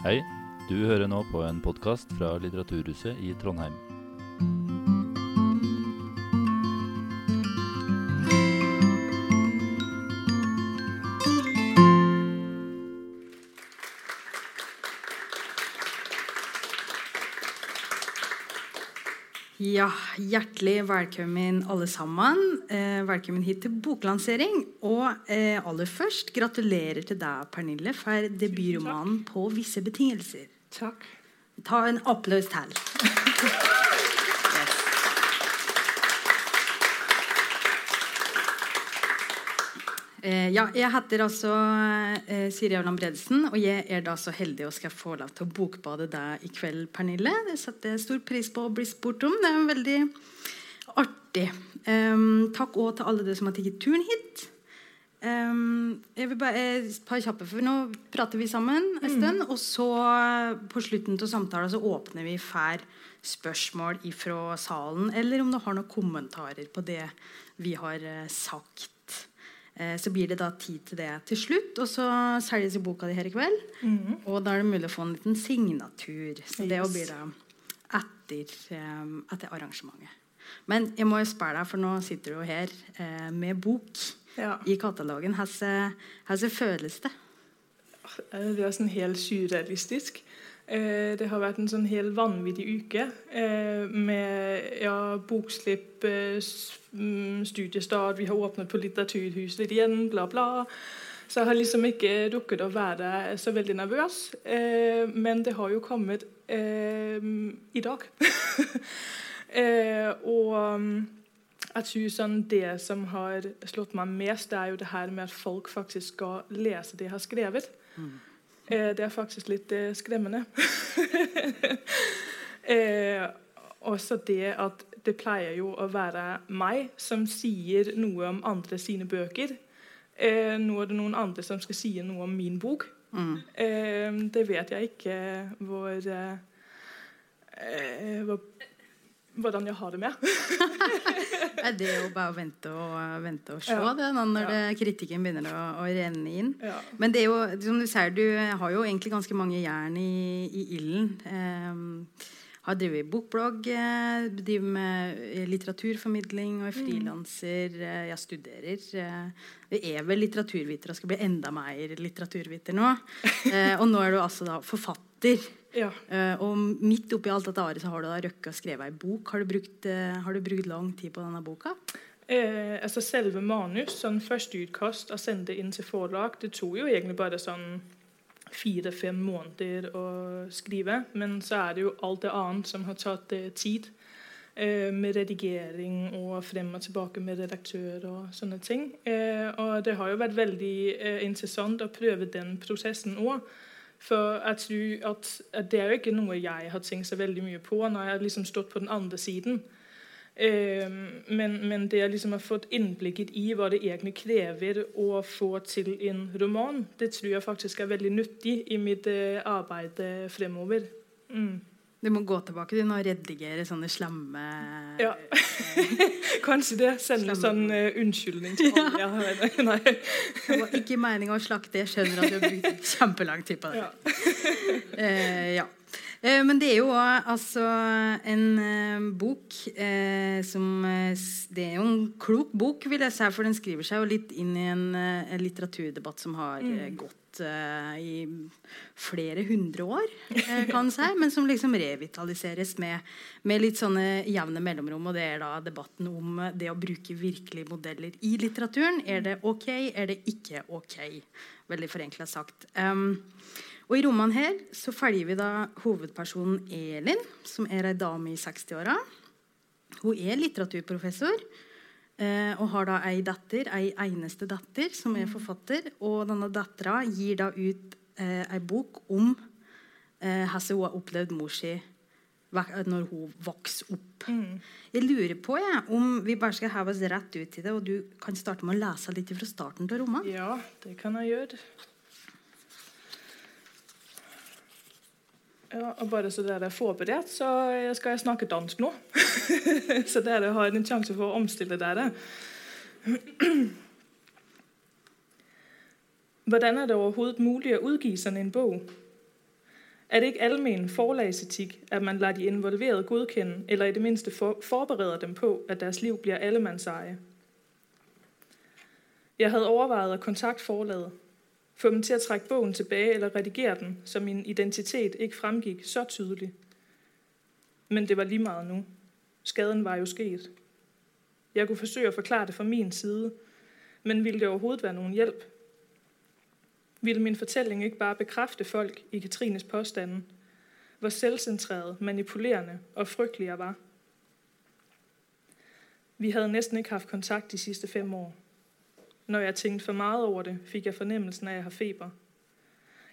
Hei, du hører nå på en podkast fra Litteraturhuset i Trondheim. Ja, hjertelig velkommen alle sammen. Eh, velkommen hit til boklansering. Og eh, aller først, gratulerer til deg, Pernille, for debutromanen 'På visse betingelser'. Takk. Ta en applaus til. Eh, ja, jeg heter altså eh, Siri Auland Bredesen, og jeg er da så heldig og skal få lov til å bokbade deg i kveld, Pernille. Det setter jeg stor pris på å bli spurt om. Det er en veldig artig. Um, takk òg til alle dere som har tatt turen hit. Um, jeg vil bare et par kjappe, for Nå prater vi sammen en stund. Og så på slutten av samtalen så åpner vi for spørsmål fra salen. Eller om du har noen kommentarer på det vi har eh, sagt. Eh, så blir det da tid til det til slutt. Og så selges jo boka di her i kveld. Og da er det mulig å få en liten signatur. Så det Yes. blir da etter, etter arrangementet. Men jeg må jo spørre deg, for nå sitter du jo her eh, med bok Ja. i katalogen. Hvordan føles det? Eh, Det er sånn helt surrealistisk. Eh, Det har vært en sånn helt vanvittig uke eh, med ja, bokslipp, eh, mm, studiestart, vi har åpnet på Litteraturhuset igjen, bla, bla. Så jeg har liksom ikke rukket å være så veldig nervøs. Eh, Men det har jo kommet eh, i dag. eh, og mm, jeg tror sånn det som har slått meg mest, det er jo det her med at folk faktisk skal lese det jeg har skrevet. Eh, det er faktisk litt eh, skremmende. eh, også det at det pleier jo å være meg som sier noe om andre sine bøker. Eh, nå er det noen andre som skal si noe om min bok. Mm. Eh, det vet jeg ikke hvor, hvor hvordan jeg har det med. det Er jo bare å vente og, vente og se Ja. det når Ja. det, kritikken begynner å, å renne inn? Ja. Men det er jo, som du ser, du har jo egentlig ganske mange jern i, i ilden. Um, har drevet bokblogg, eh, driver med eh, litteraturformidling og er frilanser. eh, Jeg studerer. eh, Jeg er vel litteraturviter og skal bli enda mer litteraturviter nå. Eh, Og nå er du altså da forfatter. Ja. Uh, Og midt oppi alt dette året så har du da røkket å skrive ei bok. Har du, brukt, uh, har du brukt lang tid på denne boka? Eh, altså Selve manus, sånn første utkast, og sende inn til forlag, det tok jo egentlig bare sånn fire-fem måneder å skrive. Men så er det jo alt det annet som har tatt eh, tid. Eh, med redigering og frem og tilbake med redaktør og sånne ting. Og det har jo vært veldig interessant å prøve den prosessen òg. For jeg tror at, at det er jo ikke noe jeg har tenkt så veldig mye på når jeg har liksom stått på den andre siden. Eh, men, men det jeg liksom har fått innblikket i hva det egentlig krever å få til en roman, det tror jeg faktisk er veldig nyttig i mitt eh, arbeid eh, fremover. Mm. Du må gå tilbake du, og redigere sånne slemme Ja. Kanskje det. Sende sånn uh, unnskyldning til alle. Ja. Nei. Det var ikke meninga å slakte. Jeg skjønner at du har brukt kjempelang tid på det. Ja. uh, ja. Uh, men det er jo altså en eh, bok eh, som eh, Det er jo en klok bok, vil jeg si, for den skriver seg jo litt inn i en, eh, litteraturdebatt som har eh, gått uh, i flere hundre år, eh, kan si, men som liksom revitaliseres med, med litt sånne jevne mellomrom. Og det er da debatten om eh, det å bruke virkelige modeller i litteraturen. Er det ok, er det ikke ok? Veldig forenkla sagt. Um, og I romanen her så følger vi da hovedpersonen Elin, som er ei dame i 60-åra. Hun er litteraturprofessor eh, og har da ei datter, ei eneste datter, som er forfatter. Og denne dattera gir da ut eh, ei bok om eh, hvordan hun har opplevd mor si når hun vokser opp. Jeg lurer på jeg, om vi bare skal heve oss rett ut i det, og du kan starte med å lese litt fra starten av romanen. ja, det kan jeg gjøre. Ja, og bare så dere er forberedt, så skal jeg snakke dansk nå. så dere har en sjanse for å omstille dere. Hvordan er det overhovedet mulig å utgi sånn en bok? Er det ikke almen forlagsetikk at man lar de involverte godkende, eller i det minste for, forbereder dem på, at deres liv blir allemandseje? Jeg hadde overvejet å kontakte forlaget, få dem til at trække bogen tilbage eller redigere den, så min identitet ikke fremgik så tydeligt. Men det var lige meget nu. Skaden var jo sket. Jeg kunne forsøge at forklare det fra min side, men ville det overhovedet være nogen hjælp? Ville min fortælling ikke bare bekræfte folk i Katrines påstande, hvor selvcentreret, manipulerende og frygtelig jeg var? Vi havde næsten ikke haft kontakt de sidste fem år. Når jeg tænkte for meget over det, fik jeg fornemmelsen af at jeg har feber.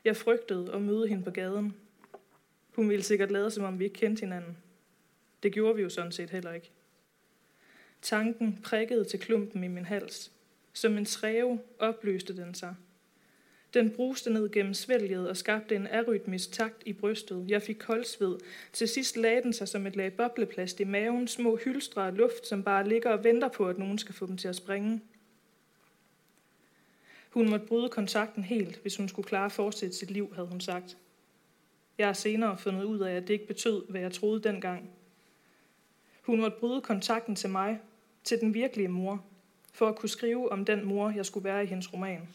Jeg frygtede at møde hende på gaden. Hun ville sikkert lade, som om vi ikke kendte hinanden. Det gjorde vi jo sådan set heller ikke. Tanken prikkede til klumpen i min hals. Som en træve opløste den sig. Den bruste ned gennem svælget og skabte en arytmisk takt i brystet. Jeg fik koldsved. Til sidst lagde den sig som et lag bobleplast i maven, små hylstre af luft, som bare ligger og venter på, at nogen skal få dem til at springe. Hun måtte bryde kontakten helt, hvis hun skulle klare at fortsætte sit liv, havde hun sagt. Jeg har senere fundet ud af, at det ikke betød, hvad jeg troede dengang. Hun måtte bryde kontakten til mig, til den virkelige mor, for at kunne skrive om den mor, jeg skulle være i hendes roman.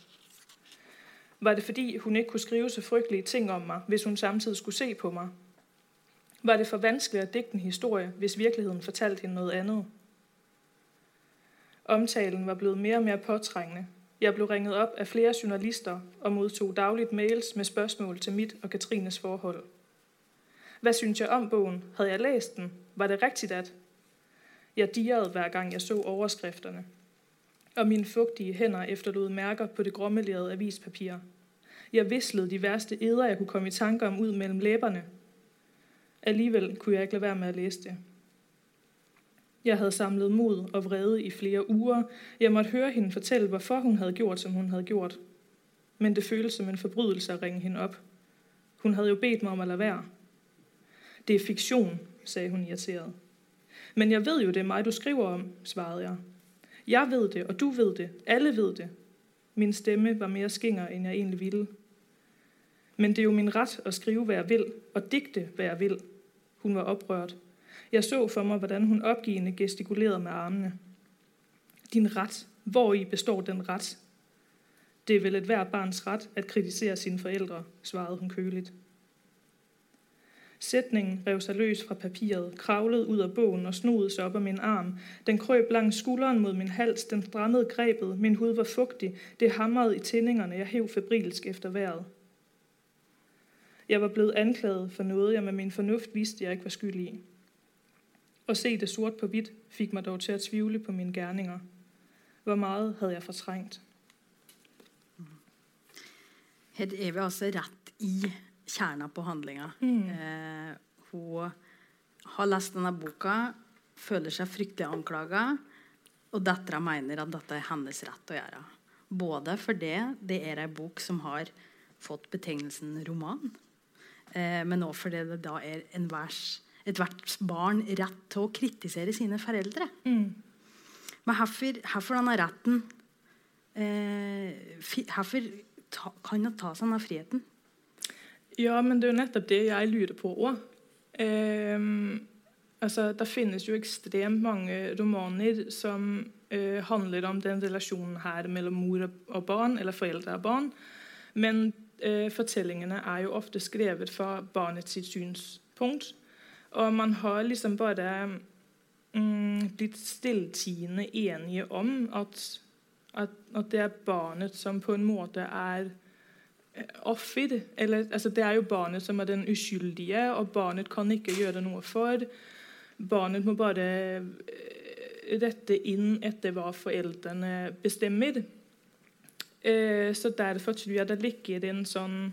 Var det fordi, hun ikke kunne skrive så frygtelige ting om mig, hvis hun samtidig skulle se på mig? Var det for vanskeligt at digte en historie, hvis virkeligheden fortalte hende noget andet? Omtalen var blevet mere og mere påtrængende. Jeg blev ringet op af flere journalister og modtog dagligt mails med spørgsmål til mit og Katrines forhold. Hvad synes jeg om bogen? Havde jeg læst den? Var det rigtigt at? Jeg dirrede hver gang jeg så overskrifterne. Og mine fugtige hænder efterlod mærker på det grommelerede avispapir. Jeg vislede de værste eder, jeg kunne komme i tanker om ud mellem læberne. Alligevel kunne jeg ikke lade være med at læse det. Jeg havde samlet mod og vrede i flere uger. Jeg måtte høre hende fortælle, hvorfor hun havde gjort, som hun havde gjort. Men det føltes som en forbrydelse at ringe hende op. Hun havde jo bedt mig om at lade være. Det er fiktion, sagde hun irriteret. Men jeg ved jo, det er mig, du skriver om, svarede jeg. Jeg ved det, og du ved det. Alle ved det. Min stemme var mere skinger, end jeg egentlig ville. Men det er jo min ret at skrive, hvad jeg vil, og digte, hvad jeg vil. Hun var oprørt. Jeg så for mig, hvordan hun opgivende gestikulerede med armene. Din ret. Hvor i består den ret? Det er vel et hvert barns ret at kritisere sine forældre, svarede hun køligt. Sætningen rev sig løs fra papiret, kravlede ud af bogen og snodede sig op af min arm. Den krøb langs skulderen mod min hals, den strammede grebet, min hud var fugtig, det hamrede i tændingerne, jeg hæv febrilsk efter vejret. Jeg var blevet anklaget for noget, jeg med min fornuft vidste, jeg ikke var skyld i. At se det sort på hvidt fik mig dog til at tvivle på mine gerninger. Hvor meget havde jeg fortrængt? Her er vi altså rett i kjerna på handlinga. Mm. Eh, hun har lest denne boka, føler seg fryktelig anklaga, og dattera mener at dette er hennes rett å gjøre. Både fordi det er ei bok som har fått betegnelsen roman, eh, men òg fordi det da er enhvers, ethvert barn rett til å kritisere sine foreldre. Mm. Men hvorfor, hvorfor denne retten eh, Hvorfor kan han ta seg denne friheten? Ja, men det er jo nettopp det jeg lurer på òg. Ehm, altså, det finnes jo ekstremt mange romaner som eh, handler om den relasjonen her mellom mor og barn, eller foreldre og barn. Men eh, fortellingene er jo ofte skrevet fra barnets synspunkt. Og man har liksom bare mm, blitt stilltiende enige om at, at, at det er barnet som på en måte er eh, offer. Eller, altså, det er jo barnet som er den uskyldige, og barnet kan ikke gjøre noe for. Barnet må bare eh, rette inn etter hva foreldrene bestemmer. Eh, Så derfor tror jeg det ligger en sånn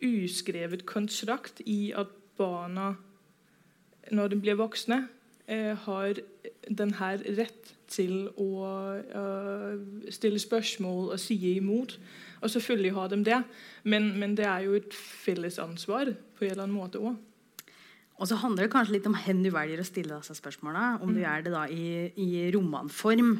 uskrevet kontrakt i at barna, når de blir voksne, eh, har den her rett til å eh, stille spørsmål og si imot. Og selvfølgelig har de det, men, men det er jo et felles ansvar på en eller annen måte òg. Og så handler det kanskje litt om hvem du velger å stille disse spørsmålene. Om du gjør det da i, i romanform,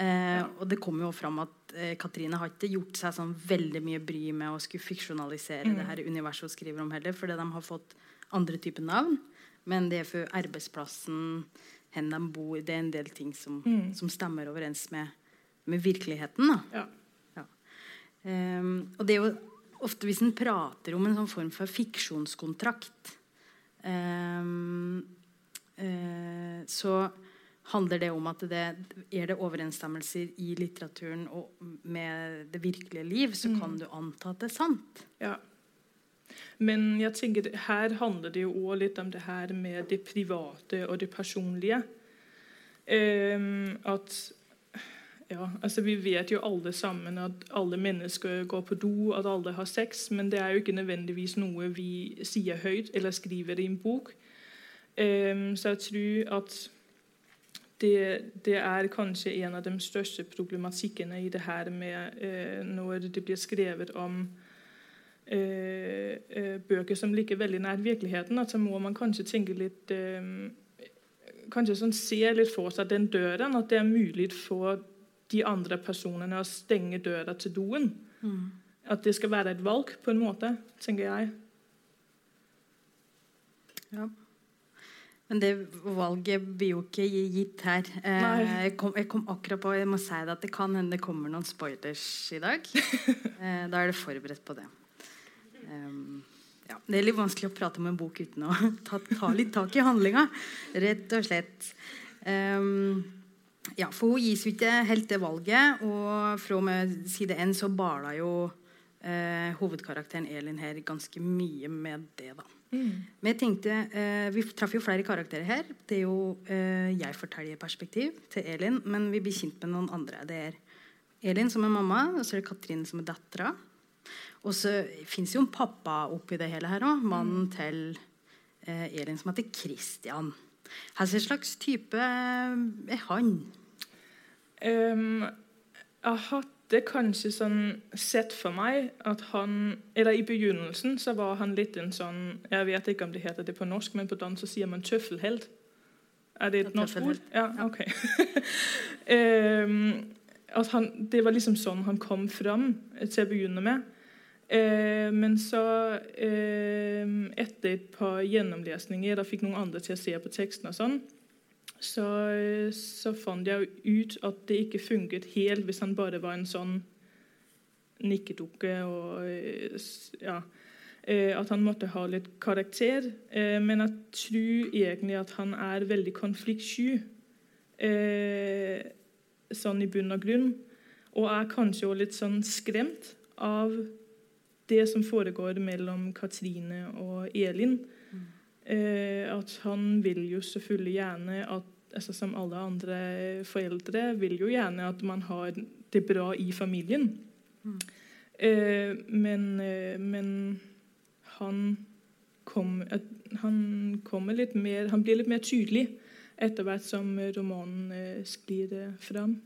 Eh, og det kommer jo fram at eh, Katrine har ikke gjort seg sånn veldig mye bry med å skulle fiksjonalisere Mm. det her universet hun skriver om heller, fordi de har fått andre typer navn. Men det er for arbeidsplassen, hvor de bor, det er en del ting som, Mm. som stemmer overens med, med virkeligheten. da. Ja. Um, og det er jo ofte hvis en prater om en sånn form for fiksjonskontrakt, um, uh, så handler det om at det er det overensstemmelser i litteraturen og med det virkelige liv, så Mm. kan du anta at det er sant. Ja. Men jeg tenker her handler det jo også litt om det her med det private og det personlige. Um, at ja, altså Vi vet jo alle sammen at alle mennesker går på do, at alle har sex, men det er jo ikke nødvendigvis noe vi sier høyt eller skriver i en bok. Um, så jeg tror at det, det er kanskje en av de største problematikkene i det her med uh, når det blir skrevet om bøker som ligger veldig nær virkeligheten, at så må man kanskje tenke litt eh, Kanskje sånn se litt for seg den døren, at det er mulig for de andre personene å stenge døra til doen. At det skal være et valg, på en måte, tenker jeg. Ja. Men det valget blir jo ikke gitt her. Eh, jeg, kom, jeg kom akkurat på Jeg må si det at det kan hende det kommer noen spoilers i dag. Eh, da er det forberedt på det. Um, ja, det er litt vanskelig å prate om en bok uten å ta, ta litt tak i handlinga. Rett og slett. Um, ja, for hun gis jo ikke helt det valget, og fra og med side én så baler jo eh, hovedkarakteren Elin her ganske mye med det, da. Men jeg tenkte, eh, Vi traff jo flere karakterer her. Det er jo eh, jeg-fortellerperspektiv til Elin, men vi blir kjent med noen andre. Det er Elin som er mamma, og så er det Katrin som er dattera. Og så fins jo en pappa oppi det hele her òg. Mannen til eh, Elin som heter Christian. Hva slags type er han? Um, jeg hadde kanskje sånn sett for meg at han Eller i begynnelsen så var han litt en sånn Jeg vet ikke om det heter det på norsk, men på dansk så sier man tøffelhelt. Er det et norsk ord? Ja, ok. um, at han, det var liksom sånn han kom fram til å begynne med. Eh, men så, eh, etter et par gjennomlesninger, da fikk noen andre til å se på teksten og sånn, så, så fant jeg ut at det ikke funket helt hvis han bare var en sånn nikkedukke og eh, ja, At han måtte ha litt karakter. Men jeg tror egentlig at han er veldig konfliktsky. Sånn i bunn og grunn. Og er kanskje også litt sånn skremt av det som foregår mellom Katrine og Elin. Eh, at han vil jo selvfølgelig gjerne at altså Som alle andre foreldre vil jo gjerne at man har det bra i familien. Eh, men, eh, men han, kom, han kommer litt mer Han blir litt mer tydelig etter hvert som romanen eh, sklir eh, fram.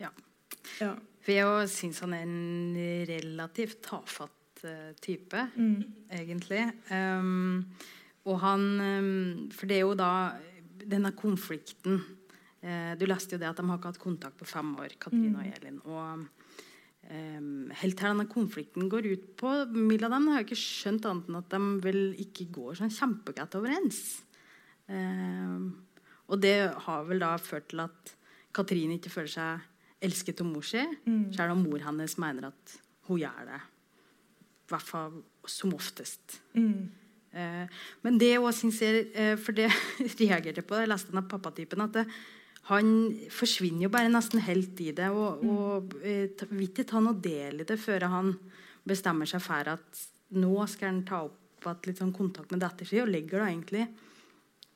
Ja. Ja. For jeg syns han er en relativt tafatt type, Mm. egentlig. Um, og han um, For det er jo da denne konflikten uh, Du leste jo det at de har ikke hatt kontakt på fem år, Katrine og Elin. Og um, helt til denne konflikten går ut på Milla dem har jeg ikke skjønt annet enn at de vel ikke går sånn kjempegodt overens. Um, og det har vel da ført til at Katrine ikke føler seg elsket av mor si, selv om mor hennes mener at hun gjør det. Hvert fall som oftest. Mm. Eh, men det òg syns jeg, eh, For det reagerte på jeg leste denne pappatypen, at det, han forsvinner jo bare nesten helt i det. Og, og eh, vil ikke ta noe del i det før han bestemmer seg for at nå skal han ta opp at litt sånn kontakt med datteren sin, og legger da egentlig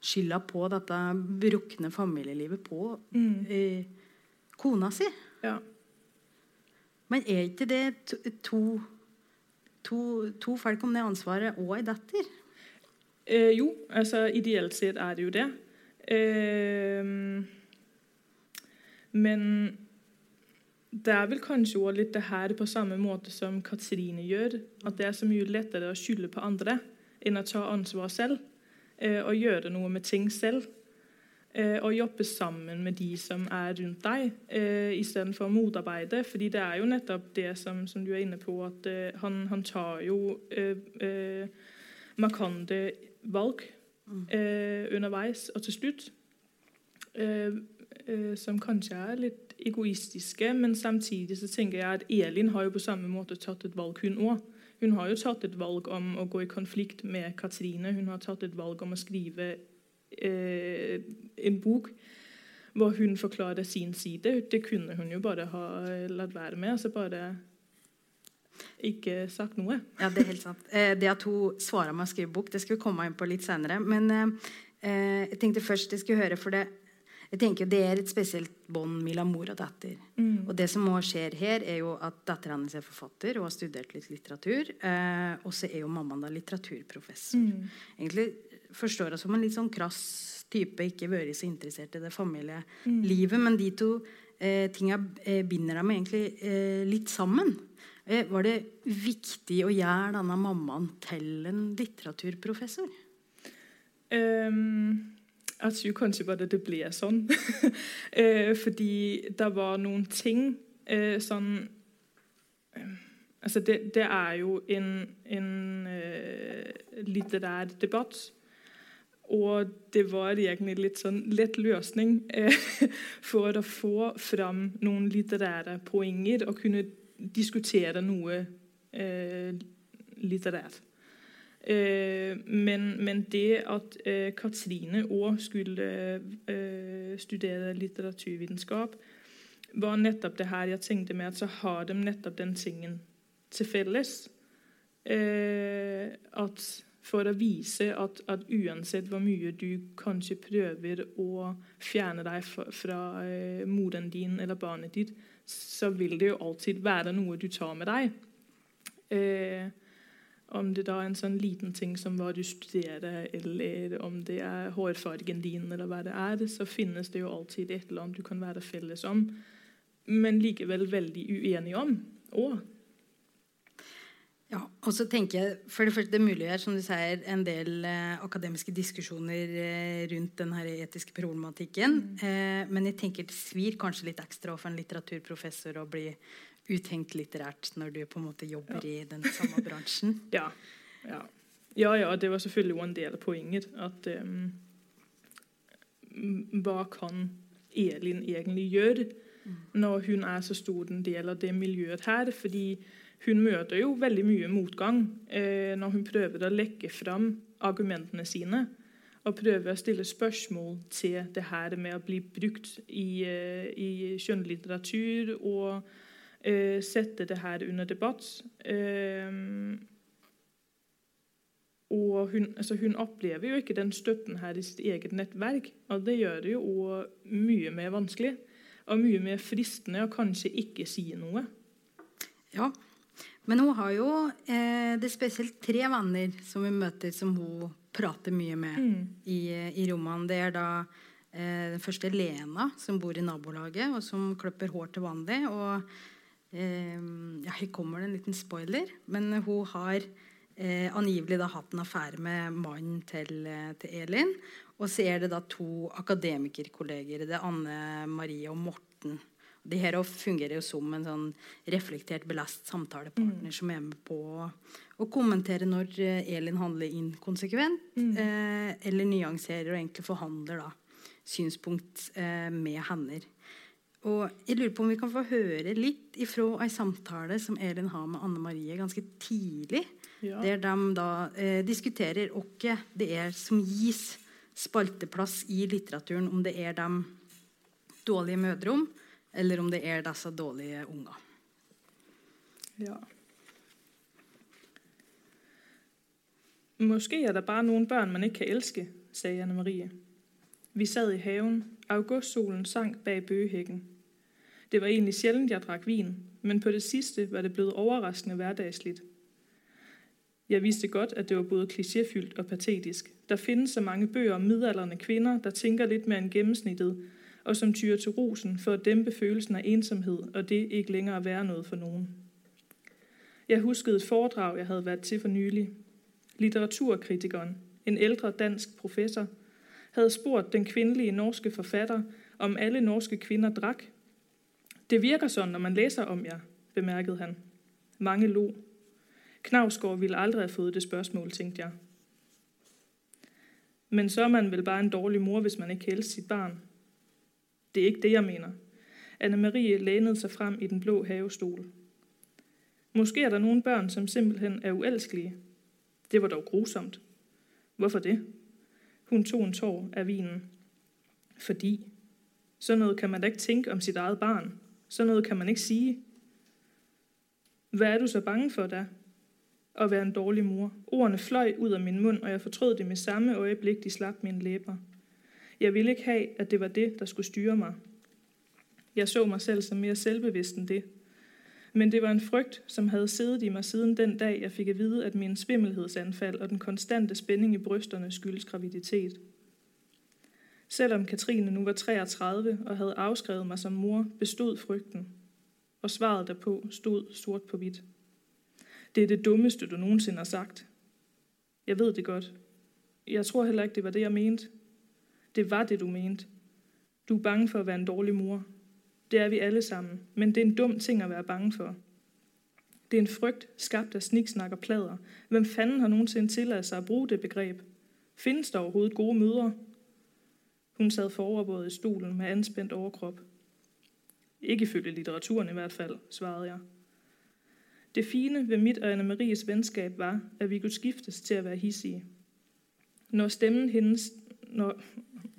skylda på dette brukne familielivet på eh, kona si. Ja. Men er ikke det to, to, to, to folk om det ansvaret og ei datter? Eh, jo, altså ideelt sett er det jo det. Eh, men det er vel kanskje også litt det her på samme måte som Katrine gjør. At det er så mye lettere å skylde på andre enn å ta ansvar selv. Eh, og gjøre noe med ting selv. Og jobbe sammen med de som er rundt deg, eh, istedenfor å motarbeide. fordi det er jo nettopp det som, som du er inne på, at eh, han, han, tar jo eh, eh, markante valg øh, underveis og til slutt. Øh, som kanskje er litt egoistiske, men samtidig så tenker jeg at Elin har jo på samme måte tatt et valg, hun òg. Hun har jo tatt et valg om å gå i konflikt med Katrine. Hun har tatt et valg om å skrive eh, en bok hvor hun forklarer sin side. Det kunne hun jo bare ha latt være med. altså bare ikke sagt noe. Ja, Det er helt sant. Eh, det at hun svarer med å skrive bok, det skal vi komme inn på litt senere. Men eh, jeg tenkte først jeg skulle høre, for det jeg tenker Det er et spesielt bånd mellom mor og datter. Mm. Og det som også skjer her, er jo at datteren hennes er forfatter og har studert litt litteratur. Eh, og så er jo mammaen da litteraturprofessor. Mm. Egentlig forstår henne som en litt sånn krass type, ikke vært så interessert i det familielivet. Mm. Men de to eh, tinga eh, binder dem egentlig eh, litt sammen. Eh, var det viktig å gjøre denne mammaen til en litteraturprofessor? Um jeg tror kanskje bare det blir sånn. eh, fordi det var noen ting eh, sånn eh, Altså, det, det, er jo en, en uh, litterær debatt. Og det var egentlig litt sånn lett løsning eh, for å få fram noen litterære poenger og kunne diskutere noe eh, litterært. Eh, men, men, det at eh, Katrine òg skulle øh, studere litteraturvitenskap, var nettopp det her jeg tenkte med at så har de nettopp den tingen til felles. at for å vise at, at, uansett hvor mye du kanskje prøver å fjerne deg fra, fra moren din eller barnet ditt, så vil det jo alltid være noe du tar med deg. Eh, om det da er en sånn liten ting som hva du studerer, eller om det er hårfargen din, eller hva det er, så finnes det jo alltid et eller annet du kan være felles om, men likevel veldig uenig om òg. Ja, og så tenker jeg, for Det første, det muliggjør som du sier, en del eh, akademiske diskusjoner eh, rundt den etiske problematikken. Mm. Eh, men jeg tenker det svir kanskje litt ekstra for en litteraturprofessor å bli uthengt litterært når du på en måte jobber ja. i den samme bransjen. ja. Ja. ja, ja. Det var selvfølgelig en del av poenget. At um, Hva kan Elin egentlig gjøre mm. når hun er så stor en del av det miljøet her? Fordi hun møter jo veldig mye motgang eh, når hun prøver å lekke fram argumentene sine. Og prøver å stille spørsmål til det her med å bli brukt i, eh, i kjønnlitteratur og eh, sette det her under debatt. Øh, og hun, altså hun, opplever jo ikke den støtten her i sitt eget nettverk. Og det gjør det jo mye mer vanskelig. Og mye mer fristende å kanskje ikke si noe. Ja, men hun har jo eh, det er spesielt tre venner som vi møter, som hun prater mye med mm. i, i romanen. Det er da eh, den første Lena, som bor i nabolaget, og som klipper hår til vanlig. og eh, ja, Her kommer det en liten spoiler, men hun har eh, angivelig da hatt en affære med mannen til, eh, til, Elin. Og så er det da to akademikerkolleger. Det er Anne Marie og Morten. De her fungerer jo som en sånn reflektert, belest samtalepartner mm. som er med på å kommentere når eh, Elin handler inkonsekvent, mm. eh, eller nyanserer og egentlig forhandler da, synspunkt eh, med henne. Og jeg lurer på om vi kan få høre litt ifra ei samtale som Elin har med Anne Marie ganske tidlig. Ja. Der de da eh, diskuterer hva det er som gis spalteplass i litteraturen. Om det er de dårlige mødrerom, eller om det er disse dårlige unger. Ja. Måske er det bare noen barn man ikke kan elske, sa Anne Marie. Vi sad i haven. Augustsolen sank bak bøgehækken. Det var egentlig sjelden jeg drak vin, men på det sidste var det blevet overraskende hverdagslig. Jeg visste godt, at det var både klisjéfylt og patetisk. Der finnes så mange bøger om midaldrende kvinder, der tænker litt mer enn gennemsnittet, og som tyrer til rosen for at dæmpe følelsen af ensomhed, og det ikke længere være noget for nogen. Jeg huskede et foredrag, jeg havde været til for nylig. Litteraturkritikeren, en ældre dansk professor, havde spurgt den kvindelige norske forfatter, om alle norske kvinder drak. Det virker sådan, når man læser om jer, bemærkede han. Mange lo. Knavsgaard ville aldrig have fået det spørgsmål, tænkte jeg. Men så er man vel bare en dårlig mor, hvis man ikke helst sit barn. Det er ikke det, jeg mener. Anne-Marie lænede sig frem i den blå havestol. Måske er der nogle børn, som simpelthen er uelskelige. Det var dog grusomt. Hvorfor det? Hun tog en tår af vinen. Fordi. Sådan noget kan man da ikke tænke om sit eget barn. Sådan noget kan man ikke sige. Hvad er du så bange for da? At være en dårlig mor. Ordene fløj ud af min mund, og jeg fortrød det med samme øjeblik, de slap mine læber. Jeg ville ikke have, at det var det, der skulle styre mig. Jeg så meg selv som mer selvbevidst enn det. Men det var en frykt, som hadde siddet i meg siden den dag, jeg fikk at vide, at min svimmelhedsanfald og den konstante spænding i brysterne skyldes graviditet. Selvom Katrine nu var 33 og hadde avskrevet meg som mor, bestod frygten. Og svaret derpå stod sort på hvidt. Det er det dummeste, du noensinne har sagt. Jeg vet det godt. Jeg tror heller ikke, det var det, jeg mente. Det var det, du mente. Du er bange for å være en dårlig mor. Det er vi alle sammen. Men det er en dum ting å være bange for. Det er en frygt, skabt av sniksnak og plader. Hvem fanden har noensinne tillatt seg å bruke det begrep? Finnes det overhovedet gode mødre? Hun sad foroverbådet i stolen med anspændt overkrop. Ikke ifølge litteraturen i hvert fald, svarede jeg. Det fine ved mit og Anne-Maries venskab var, at vi kunne skiftes til at være hissige. Når stemmen hendes... Når,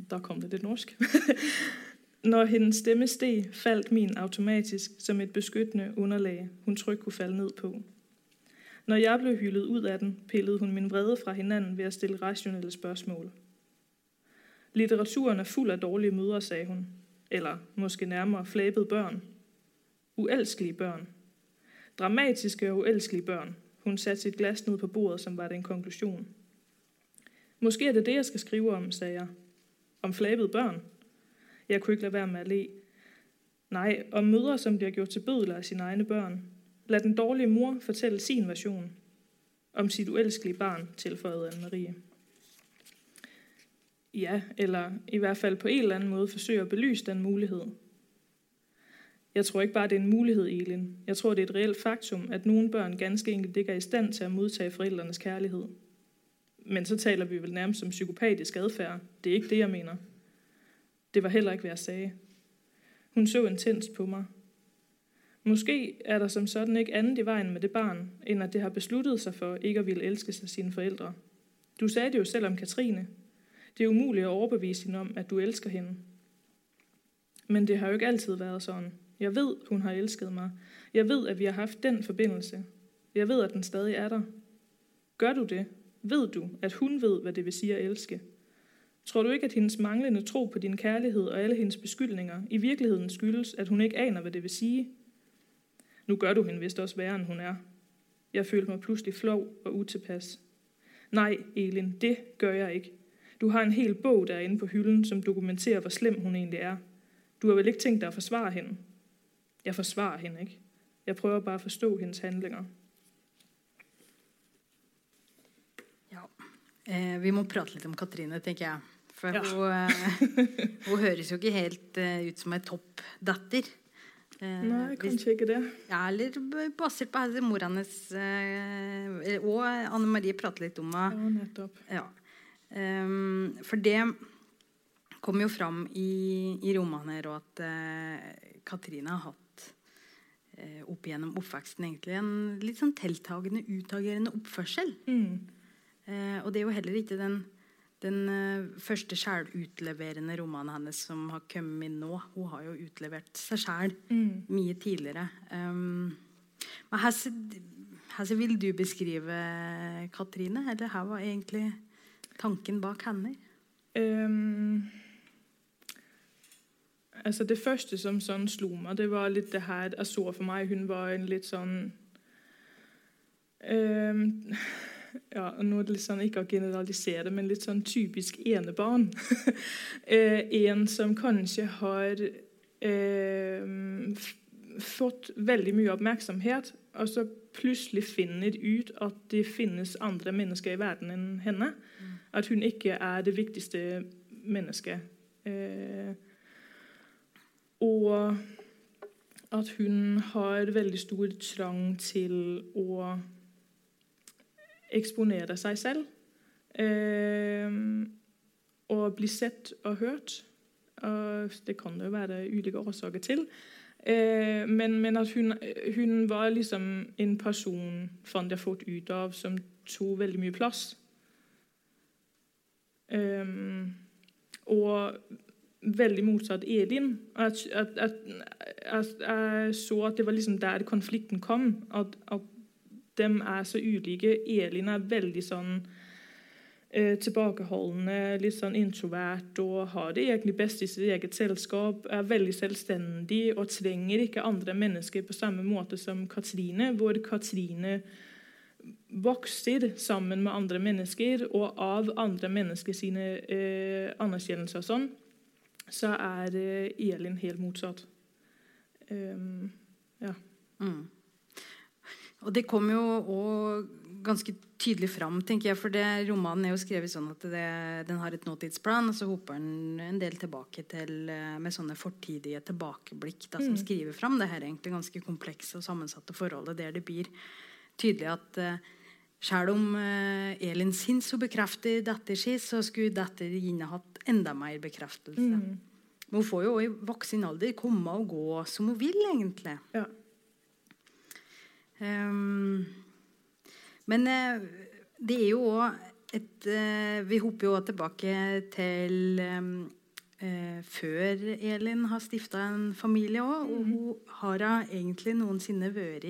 der kom det litt norsk. Når hendes stemme steg, falt min automatisk som et beskyttende underlag, hun trygt kunne falle ned på. Når jeg ble hyllet ud av den, pillet hun min vrede fra hinanden ved å stille rationelle spørsmål. Litteraturen er full av dårlige mødre, sa hun. Eller måske nærmere flabede børn. Uelskelige børn. Dramatiske og uelskelige børn. Hun satte sitt glas ned på bordet, som var det en konklusion. Måske er det det, jeg skal skrive om, sa jeg. Om flabede børn. Jeg kunne ikke lade være med at le. Nej, om mødre, som bliver gjort til bødler af sine egne børn. Lad den dårlige mor fortælle sin version. Om sit uelskelige barn, tilføjede Anne-Marie. Ja, eller i hvert fald på en eller anden måde forsøge at belyse den mulighed. Jeg tror ikke bare, det er en mulighed, Elin. Jeg tror, det er et reelt faktum, at nogle børn ganske enkelt ikke er i stand til at modtage forældrenes kærlighed. Men så taler vi vel nærmest om psykopatisk adfærd. Det er ikke det, jeg mener. Det var heller ikke, hvad jeg sagde. Hun så intenst på mig. Måske er der som sådan ikke andet i vejen med det barn, end at det har besluttet sig for ikke at ville elske sig sine forældre. Du sagde det jo selv om Katrine. Det er umuligt at overbevise hende om, at du elsker hende. Men det har jo ikke altid været sådan. Jeg ved, hun har elsket mig. Jeg ved, at vi har haft den forbindelse. Jeg ved, at den stadig er der. Gør du det? Ved du, at hun ved, hvad det vil sige at elske? Tror du ikke, at hendes manglende tro på din kærlighed og alle hendes beskyldninger i virkeligheden skyldes, at hun ikke aner, hvad det vil sige? Nu gør du hende vist også værre, end hun er. Jeg følte mig pludselig flov og utilpas. Nej, Elin, det gør jeg ikke. Du har en hel bog derinde på hylden, som dokumenterer, hvor slem hun egentlig er. Du har vel ikke tænkt dig at forsvare hende? Jeg forsvarer hende ikke. Jeg prøver bare at forstå hendes handlinger. Ja. Eh, vi må prate litt om Katrine, tenker jeg. For ja. hun, eh, hun, høres jo ikke helt eh, ut som ei toppdatter. Eh, Nei, kanskje ikke det. Ja, eller basert på mora hennes eh, Og Anne Marie prater litt om henne. Ja, nettopp. Ja. Um, for det kom jo fram i, i romaner, og at eh, Katrine har hatt eh, opp gjennom oppveksten egentlig en litt sånn tiltagende, utagerende oppførsel. Mm. Uh, og det er jo heller ikke den den uh, første sjælutleverende romanen hennes som har kommet nå. Hun har jo utlevert seg sjæl mm. mye tidligere. Um, men hvordan vil du beskrive Katrine? Eller hva var egentlig tanken bak henne? Um, altså Det første som sånn slo meg, det var litt det her jeg så for meg. Hun var en litt sånn um, ja, nå er det litt sånn, Ikke å generalisere, men litt sånn typisk enebarn. Eh, en som kanskje har eh, fått veldig mye oppmerksomhet, og så plutselig finner ut at det finnes andre mennesker i verden enn henne. Mm. At hun ikke er det viktigste menneske. Eh, og at hun har veldig stor trang til å eksponere seg selv. Eh, og bli sett og hørt. Og det kan det jo være ulike årsaker til. Eh, men, men, at hun, hun, var liksom en person, fant jeg fort ut av, som tok veldig mye plass. Eh, og veldig motsatt Elin. At, at, at, at, jeg så at det var liksom der konflikten kom. At de er så ulike. Elin er veldig sånn eh, tilbakeholdende, litt sånn introvert og har det egentlig best i sitt eget selskap. Er veldig selvstendig og trenger ikke andre mennesker på samme måte som Katrine. Hvor Katrine vokser sammen med andre mennesker og av andre mennesker sine eh, anerkjennelser og sånn så er Elin helt motsatt. Um, ja. Mm. Og det kom jo òg ganske tydelig fram, tenker jeg. For det, romanen er jo skrevet sånn at det, den har et nåtidsplan, og så hopper den en del tilbake til eh, med sånne fortidige tilbakeblikk da, som mm. skriver fram det her egentlig ganske komplekse og sammensatte forholdet der det blir tydelig at uh, selv om uh, Elin syns hun bekrefter datter si, så skulle datter Gine hatt enda mer bekreftelse. Mm. Men hun får jo i voksen alder komme og gå som hun vil, egentlig. Ja. Um, men uh, det er jo òg et uh, Vi hopper jo tilbake til um, uh, før Elin har stifta en familie òg. Og mm. hun har egentlig noensinne vært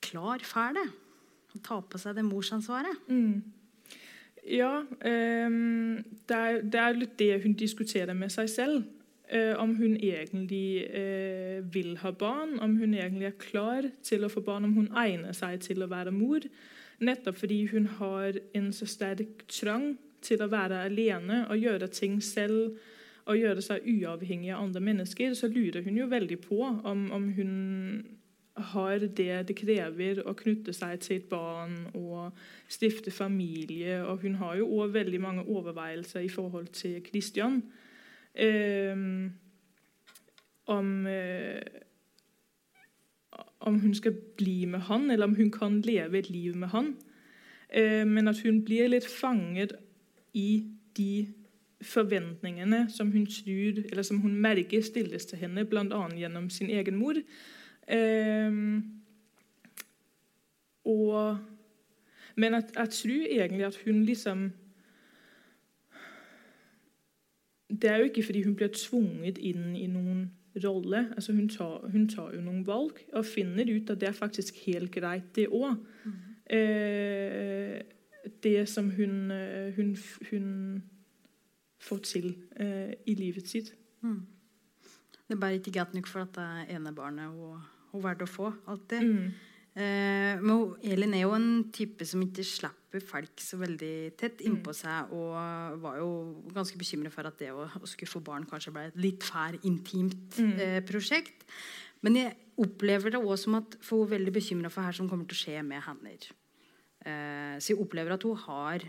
klar for det. Å ta på seg det morsansvaret. Mm. Ja, um, det, er, det, er, litt det hun diskuterer med seg selv. Uh, om hun egentlig eh, vil ha barn, om hun egentlig er klar til å få barn, om hun egner seg til å være mor. Nettopp fordi hun har en så sterk trang til å være alene og gjøre ting selv og gjøre seg uavhengig av andre mennesker, så lurer hun jo veldig på om, om hun har det det krever å knytte seg til et barn og stifte familie. Og hun har jo òg veldig mange overveielser i forhold til Christian. Eh, om, eh, om hun skal bli med han, eller om hun kan leve et liv med han. Eh, men at hun blir litt fanget i de forventningene som hun tror, eller som hun merker stilles til henne, bl.a. gjennom sin egen mor. Um, og, men jeg, jeg, tror egentlig at hun liksom Det er jo ikke fordi hun blir tvunget inn i noen rolle. Altså hun, tar, hun tar jo noen valg og finner ut at det er faktisk helt greit, det òg. Mm. Eh, det som hun, eh, hun, hun får til eh, i livet sitt. Mm. Det er bare ikke godt nok for at det er enebarnet hun, hun valgte å få. alltid. Mm. Eh, men Elin er jo en type som ikke slipper folk så veldig tett innpå mm. seg. Og var jo ganske bekymret for at det å, skulle få barn kanskje ble et litt fær intimt mm. eh, prosjekt. Men jeg opplever det òg som at for hun er veldig bekymra for her som kommer til å skje med henne. Eh, så jeg opplever at hun har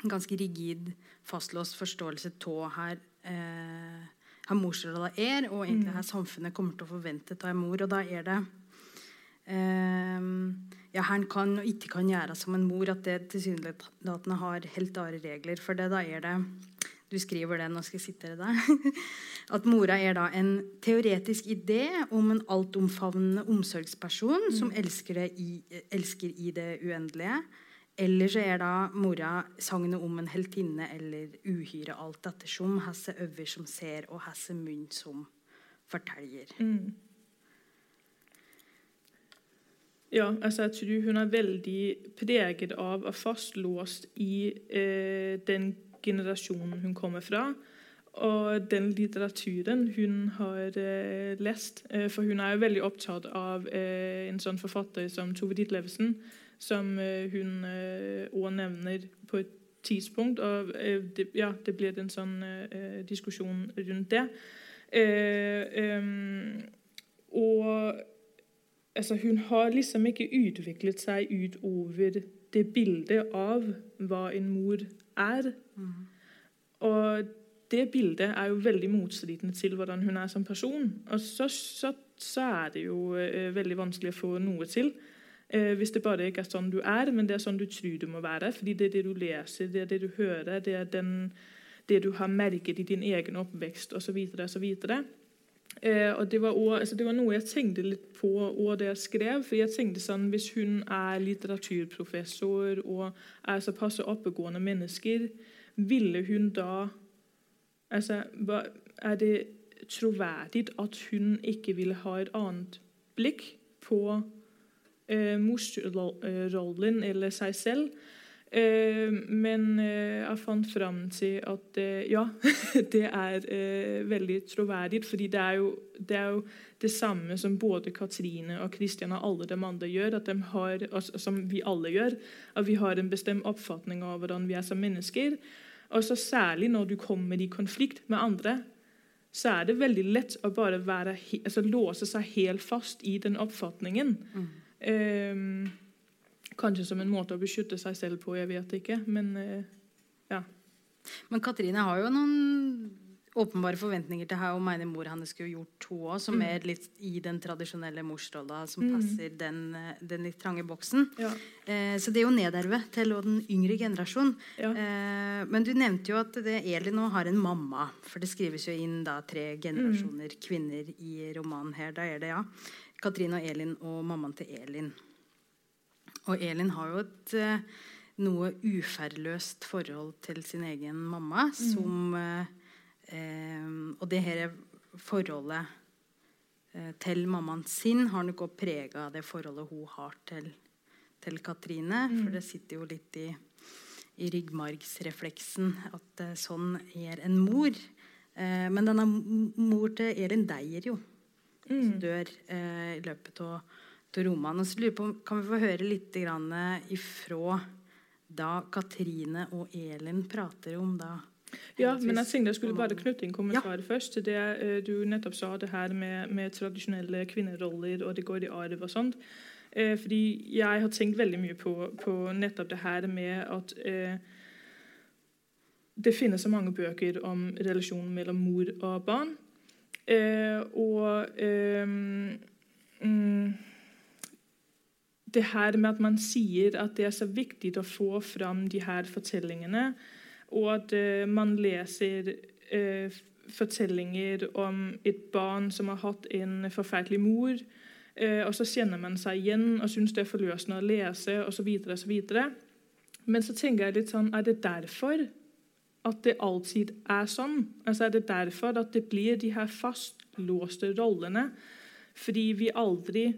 en ganske rigid, fastlåst forståelse av her eh, her morsrolla er, og egentlig mm. samfunnet kommer til å forvente av en mor. Og da er det ja, han kan og ikke kan gjøre som en mor, at det tilsynelatende har helt andre regler. For det, da er det Du skriver det, nå skal jeg sitere deg. At mora er da en teoretisk idé om en altomfavnende omsorgsperson mm. som elsker, i, elsker i det uendelige eller så er da mora sagnet om en heltinne eller uhyre, alt ettersom. Hesse øver som ser, og hesse munn som forteller. Mm. Ja, altså jeg tror hun er veldig preget av og fastlåst i eh, den generasjonen hun kommer fra. Og den litteraturen hun har eh, lest. Eh, for hun er jo veldig opptatt av eh, en sånn forfatter som Tove Ditlevsen som øh, hun òg øh, nevner på et tidspunkt. Og det, ja, det blir en sånn diskusjon rundt det. og altså, hun har liksom ikke utviklet seg utover det bildet av hva en mor er. Mm. Og det bildet er jo veldig motstridende til hvordan hun er som person. Og så, så, så er det jo eh, veldig vanskelig å få noe til. Eh, hvis det bare ikke er sånn du er, men det er sånn du tror du må være. Fordi det er det du leser, det er det du hører, det er den, det du har merket i din egen oppvekst osv. osv. Eh, og det var, også, altså det var, noe jeg tenkte litt på og det jeg skrev. for jeg tenkte sånn, Hvis hun er litteraturprofessor og er såpass oppegående mennesker, ville hun da altså, Er det troverdig at hun ikke ville ha et annet blikk på eh, morsrollen eller seg selv? Eh, men eh, jeg fant fram til at eh, ja, det er veldig troverdig. fordi det er, jo, det er, jo, det samme som både Katrine og Kristian og alle de andre gjør, at de har, som vi alle gjør. At vi har en bestemt oppfatning av hvordan vi er som mennesker. Og så Særlig når du kommer i konflikt med andre, så er det veldig lett å bare være, altså, låse seg helt fast i den oppfatningen. Mm. Um, Kanskje som en måte å beskytte seg selv på, jeg vet ikke. Men eh, ja. Men Katrine har jo noen åpenbare forventninger til her og mener mor hennes skulle gjort hun òg, som mm. er litt i den tradisjonelle morsrolla som mm. passer den, den, litt trange boksen. Ja. Eh, så det er jo nedervet til den yngre generasjonen. Ja. Eh, men du nevnte jo at det, Elin nå har en mamma, for det skrives jo inn da tre generasjoner mm. kvinner i romanen her. Da er det ja. Katrine og Elin og mammaen til Elin. Og Elin har jo et eh, noe uferløst forhold til sin egen mamma, mm. som eh, Og det her forholdet eh, til mammaen sin har nok også prega det forholdet hun har til, til Katrine. Mm. For det sitter jo litt i, i ryggmargsrefleksen at eh, sånn er en mor. Eh, men denne mor til Elin deier jo. Mm. Dør eh, i løpet av til romanen. Så lurer på, Kan vi få høre litt ifra da Katrine og Elin prater om da? Ja, men jeg tenkte jeg skulle bare knytte inn kommentarer ja. først det eh, du nettopp sa, det her med, med tradisjonelle kvinneroller, og det går i arv og sånt. Eh, fordi jeg har tenkt veldig mye på, på nettopp det her med at eh, det finnes så mange bøker om relasjonen mellom mor og barn. Eh, og eh, mm, det her med at man sier at det er så viktig å få fram de her fortellingene, og at uh, man leser uh, fortellinger om et barn som har hatt en forferdelig mor, uh, og så kjenner man seg igjen og syns det er forløsende å lese, osv. osv. Men så tenker jeg litt sånn Er det derfor at det alltid er sånn? Altså Er det derfor at det blir de her fastlåste rollene? Fordi vi aldri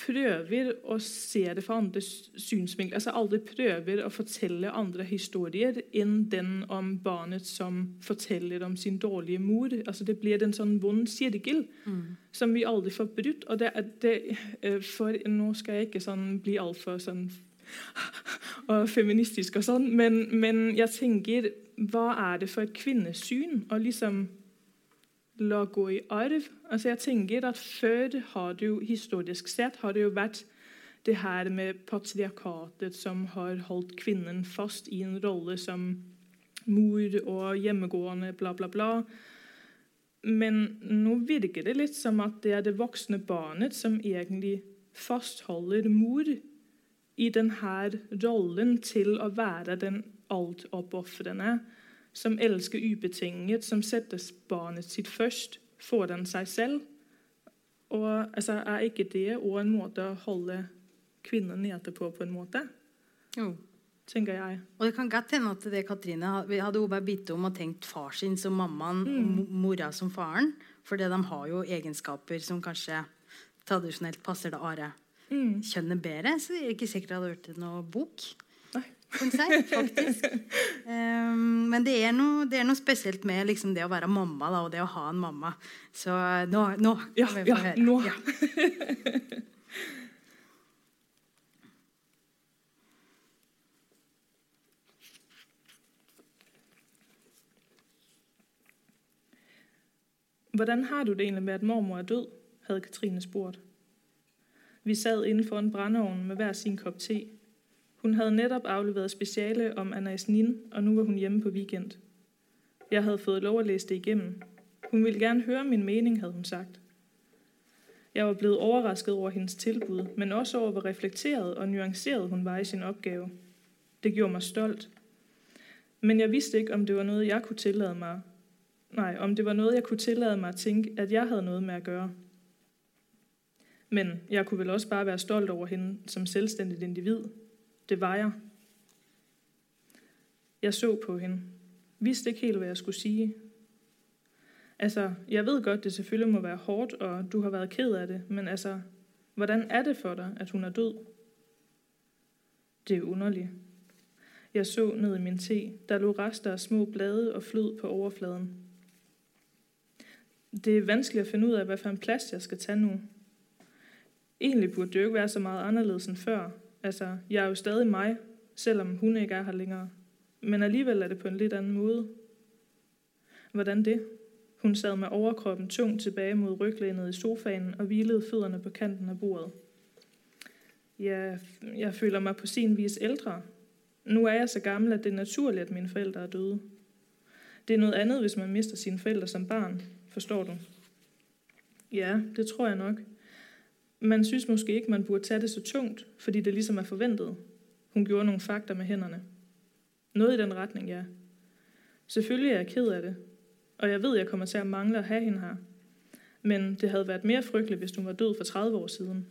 prøver å se det fra andre synsvinkler. Altså aldri prøver å fortelle andre historier enn den om barnet som forteller om sin dårlige mor. Altså Det blir en sånn vond sirkel mm. som vi aldri får brutt. Og det, det, eh, for Nå skal jeg ikke sånn bli altfor sånn og feministisk og sånn, men, men jeg tenker Hva er det for et kvinnesyn? å liksom la gå i arv. Altså jeg tenker at Før har det jo historisk sett har det jo vært det her med patriarkatet som har holdt kvinnen fast i en rolle som mor og hjemmegående, bla, bla, bla. Men nå virker det litt som at det er det voksne barnet som egentlig fastholder mor i denne rollen til å være den altoppofrende som elsker ubetinget, som setter barnet sitt først foran seg selv. Og altså, Er ikke det òg en måte å holde kvinnen nede på, på en måte? Jo. tenker jeg. Og det kan godt hende at det Katrine hadde hun bare bitt om og tenkt far sin som mammaen mm. og mora som faren. For de har jo egenskaper som kanskje tradisjonelt passer det are mm. kjønnet bedre. Så det er ikke sikkert det hadde vært noe bok konsert, faktisk. Um, men det er, noe, det er, noe, spesielt med liksom det å være mamma da, og det å ha en mamma. Så nå, nå ja, vi få ja, høre. Nå. Ja. Hvordan har du det egentlig med at mormor er død? hadde Katrine spurt. Vi sad innenfor en brændeovn med hver sin kopp te. Hun hadde nettopp afleveret speciale om Anais Nin, og nå var hun hjemme på weekend. Jeg havde fået lov at læse det igennem. Hun ville gerne høre min mening, havde hun sagt. Jeg var blevet overrasket over hendes tilbud, men også over, hvor reflekteret og nuanceret hun var i sin opgave. Det gjorde mig stolt. Men jeg vidste ikke, om det var noget, jeg kunne tillade mig. Nej, om det var noget, jeg kunne tillade mig at tænke, at jeg havde noget med at gøre. Men jeg kunne vel også bare være stolt over hende som selvstændigt individ. Det var jeg. Jeg så på hende. Vidste ikke helt, hvad jeg skulle sige. Altså, jeg ved godt, det selvfølgelig må være hårdt, og du har været ked af det, men altså, hvordan er det for dig, at hun er død? Det er underligt. Jeg så ned i min te. Der lå rester af små blade og flød på overfladen. Det er vanskeligt at finde ud af, hvad for en plads jeg skal tage nu. Egentlig burde det jo ikke være så meget anderledes end før. Altså, jeg er jo stadig mig, selvom hun ikke er her længere. Men alligevel er det på en lidt anden måde. Hvordan det? Hun sad med overkroppen tung tilbage mod ryglænet i sofaen og hvilede fødderne på kanten af bordet. Ja, jeg føler mig på sin vis ældre. Nu er jeg så gammel, at det er naturligt, at mine forældre er døde. Det er noget andet, hvis man mister sine forældre som barn, forstår du? Ja, det tror jeg nok. Man synes måske ikke, man burde tage det så tungt, fordi det ligesom er forventet. Hun gjorde nogle fakter med hænderne. Noget i den retning, ja. Selvfølgelig er jeg ked af det, og jeg ved, jeg kommer til at mangle at have hende her. Men det havde været mere frygteligt, hvis hun var død for 30 år siden.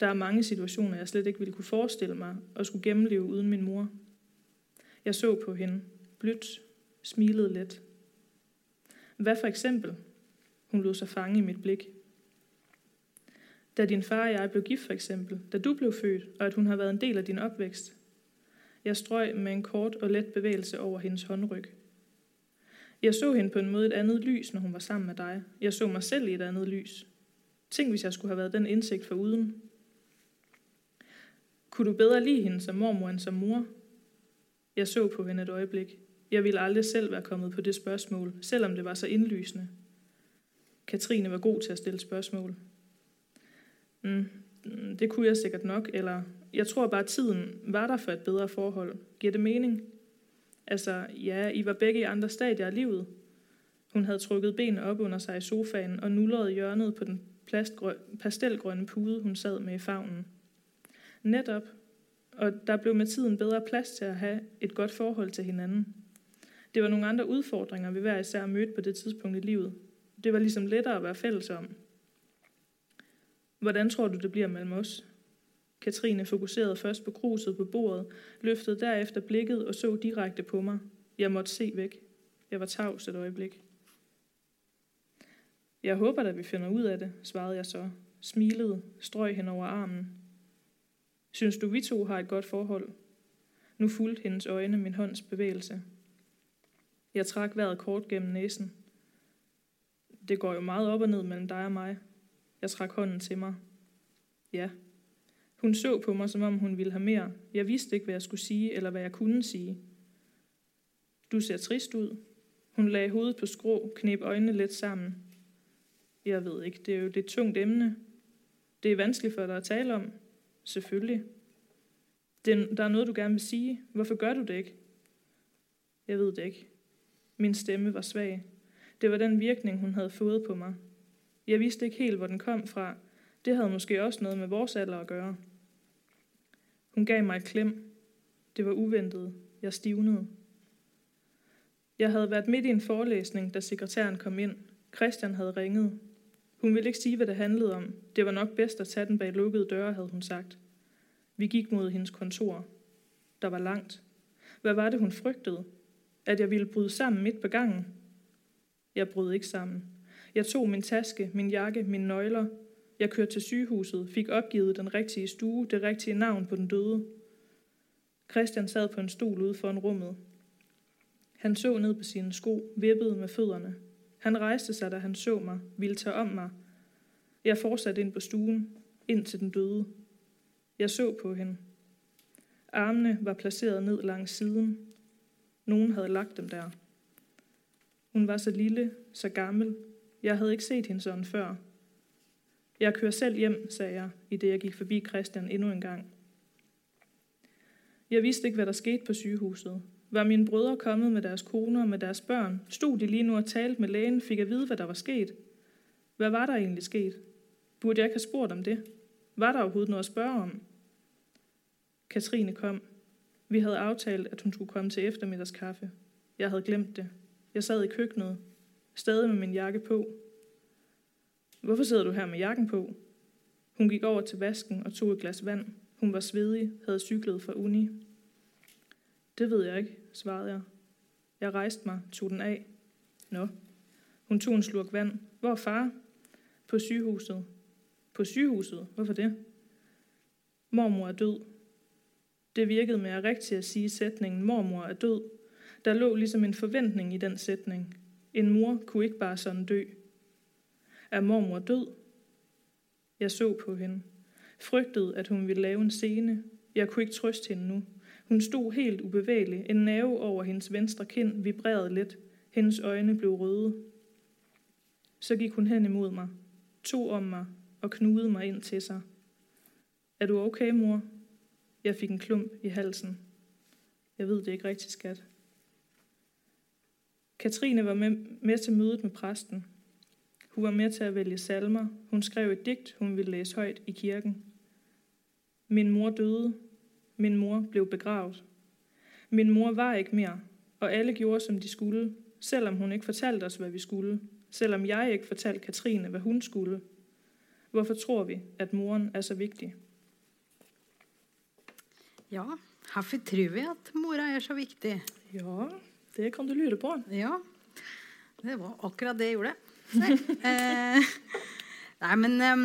Der er mange situationer, jeg slet ikke ville kunne forestille mig at skulle gennemleve uden min mor. Jeg så på hende, blødt, smilede let. Hvad for eksempel? Hun lod sig fange i mit blik. Da din far og jeg blev gift for eksempel, da du blev født, og at hun har været en del av din opvækst. Jeg strøg med en kort og let bevægelse over hendes håndryg. Jeg så hende på en måde et andet lys, når hun var sammen med dig. Jeg så mig selv i et andet lys. Tænk, hvis jeg skulle have været den indsigt for uden. Kunne du bedre lide hende som mormor end som mor? Jeg så på hende et øjeblik. Jeg ville aldrig selv være kommet på det spørgsmål, selvom det var så indlysende. Katrine var god til at stille spørgsmål. Mm, det kunne jeg sikkert nok, eller jeg tror bare, tiden var der for et bedre forhold. Giver det mening? Altså, ja, I var begge i andre stadier af livet. Hun hadde trukket benet opp under seg i sofaen og nullerede hjørnet på den pastelgrønne pude, hun sad med i favnen. Netop, og der ble med tiden bedre plads til at ha et godt forhold til hinanden. Det var noen andre utfordringer vi hver især mødte på det tidspunkt i livet. Det var ligesom lettere å være felles om. Hvordan tror du, det bliver mellem os? Katrine fokuserede først på kruset på bordet, løftede derefter blikket og så direkte på mig. Jeg måtte se væk. Jeg var tavs et øjeblik. Jeg håber at vi finder ud af det, svarede jeg så. Smilede, strøg hen over armen. Synes du, vi to har et godt forhold? Nu fulgte hendes øjne min hånds bevægelse. Jeg trak vejret kort gennem næsen. Det går jo meget op og ned mellem dig og mig. Jeg trak hånden til mig. Ja, hun så på mig, som om hun ville have mere. Jeg vidste ikke, hvad jeg skulle sige, eller hvad jeg kunne sige. Du ser trist ud. Hun lagde hovedet på skrå, knep øjnene lidt sammen. Jeg ved ikke, det er jo det tungt emne. Det er vanskeligt for dig at tale om. Selvfølgelig. Det, der er noget, du gerne vil sige. Hvorfor gør du det ikke? Jeg ved det ikke. Min stemme var svag. Det var den virkning, hun havde fået på mig. Jeg vidste ikke helt, hvor den kom fra. Det havde måske også noget med vores alder at gøre. Hun gav meg et klem. Det var uventet. Jeg stivnede. Jeg hadde vært midt i en forelæsning, da sekretæren kom inn. Christian hadde ringet. Hun ville ikke sige, hva det handlet om. Det var nok bedst å ta den bak lukkede døre, hadde hun sagt. Vi gikk mot hendes kontor. Der var langt. Hva var det, hun fryktet? At jeg ville bryde sammen midt på gangen? Jeg brøt ikke sammen. Jeg tog min taske, min jakke, mine nøgler, jeg kørte til sygehuset, fik opgivet den rigtige stue, det rigtige navn på den døde. Christian sad på en stol ude foran rummet. Han så ned på sine sko, vippede med fødderne. Han rejste sig, da han så mig, ville tage om mig. Jeg fortsatte ind på stuen, ind til den døde. Jeg så på hende. Armene var placeret ned langs siden. Nogen havde lagt dem der. Hun var så lille, så gammel. Jeg havde ikke set hende sådan før. Jeg kører selv hjem, sagde jeg, i det jeg gik forbi Christian endnu en gang. Jeg vidste ikke, hvad der skete på sygehuset. Var mine brødre kommet med deres koner og med deres børn? Stod de lige nu og talte med lægen? Fik jeg vide, hvad der var sket? Hvad var der egentlig sket? Burde jeg ikke have spurgt om det? Var der overhovedet noget at spørge om? Katrine kom. Vi havde aftalt, at hun skulle komme til eftermiddagskaffe. Jeg havde glemt det. Jeg sad i køkkenet, stadig med min jakke på. Hvorfor sidder du her med jakken på? Hun gik over til vasken og tog et glas vand. Hun var svedig, havde cyklet fra uni. Det ved jeg ikke, svarede jeg. Jeg rejste mig, tog den af. Nå. Hun tog en slurk vand. Hvor er far? På sygehuset. På sygehuset? Hvorfor det? Mormor er død. Det virkede at rigtigt at sige sætningen mormor er død. Der lå ligesom en forventning i den sætning. En mor kunne ikke bare sådan dø. Er mormor død? Jeg så på hende. Frygtede, at hun ville lave en scene. Jeg kunne ikke trøste hende nu. Hun stod helt ubevægelig. En nerve over hendes venstre kind vibrerede lidt. Hendes øjne blev røde. Så gik hun hen imod mig, tog om mig og knudede mig ind til sig. Er du okay, mor? Jeg fik en klump i halsen. Jeg ved det ikke rigtigt, skat. Katrine var med, med til mødet med præsten. Hun var med til at vælge salmer. Hun skrev et digt, hun ville læse højt i kirken. Min mor døde. Min mor blev begravet. Min mor var ikke mere, og alle gjorde, som de skulle, selvom hun ikke fortalte os, hvad vi skulle. Selvom jeg ikke fortalte Katrine, hvad hun skulle. Hvorfor tror vi, at moren er så vigtig? Ja, hvorfor tror vi at mora er så viktig? Ja, det kan du lure på. Ja, det var akkurat det jeg gjorde. Eh, nei men eh,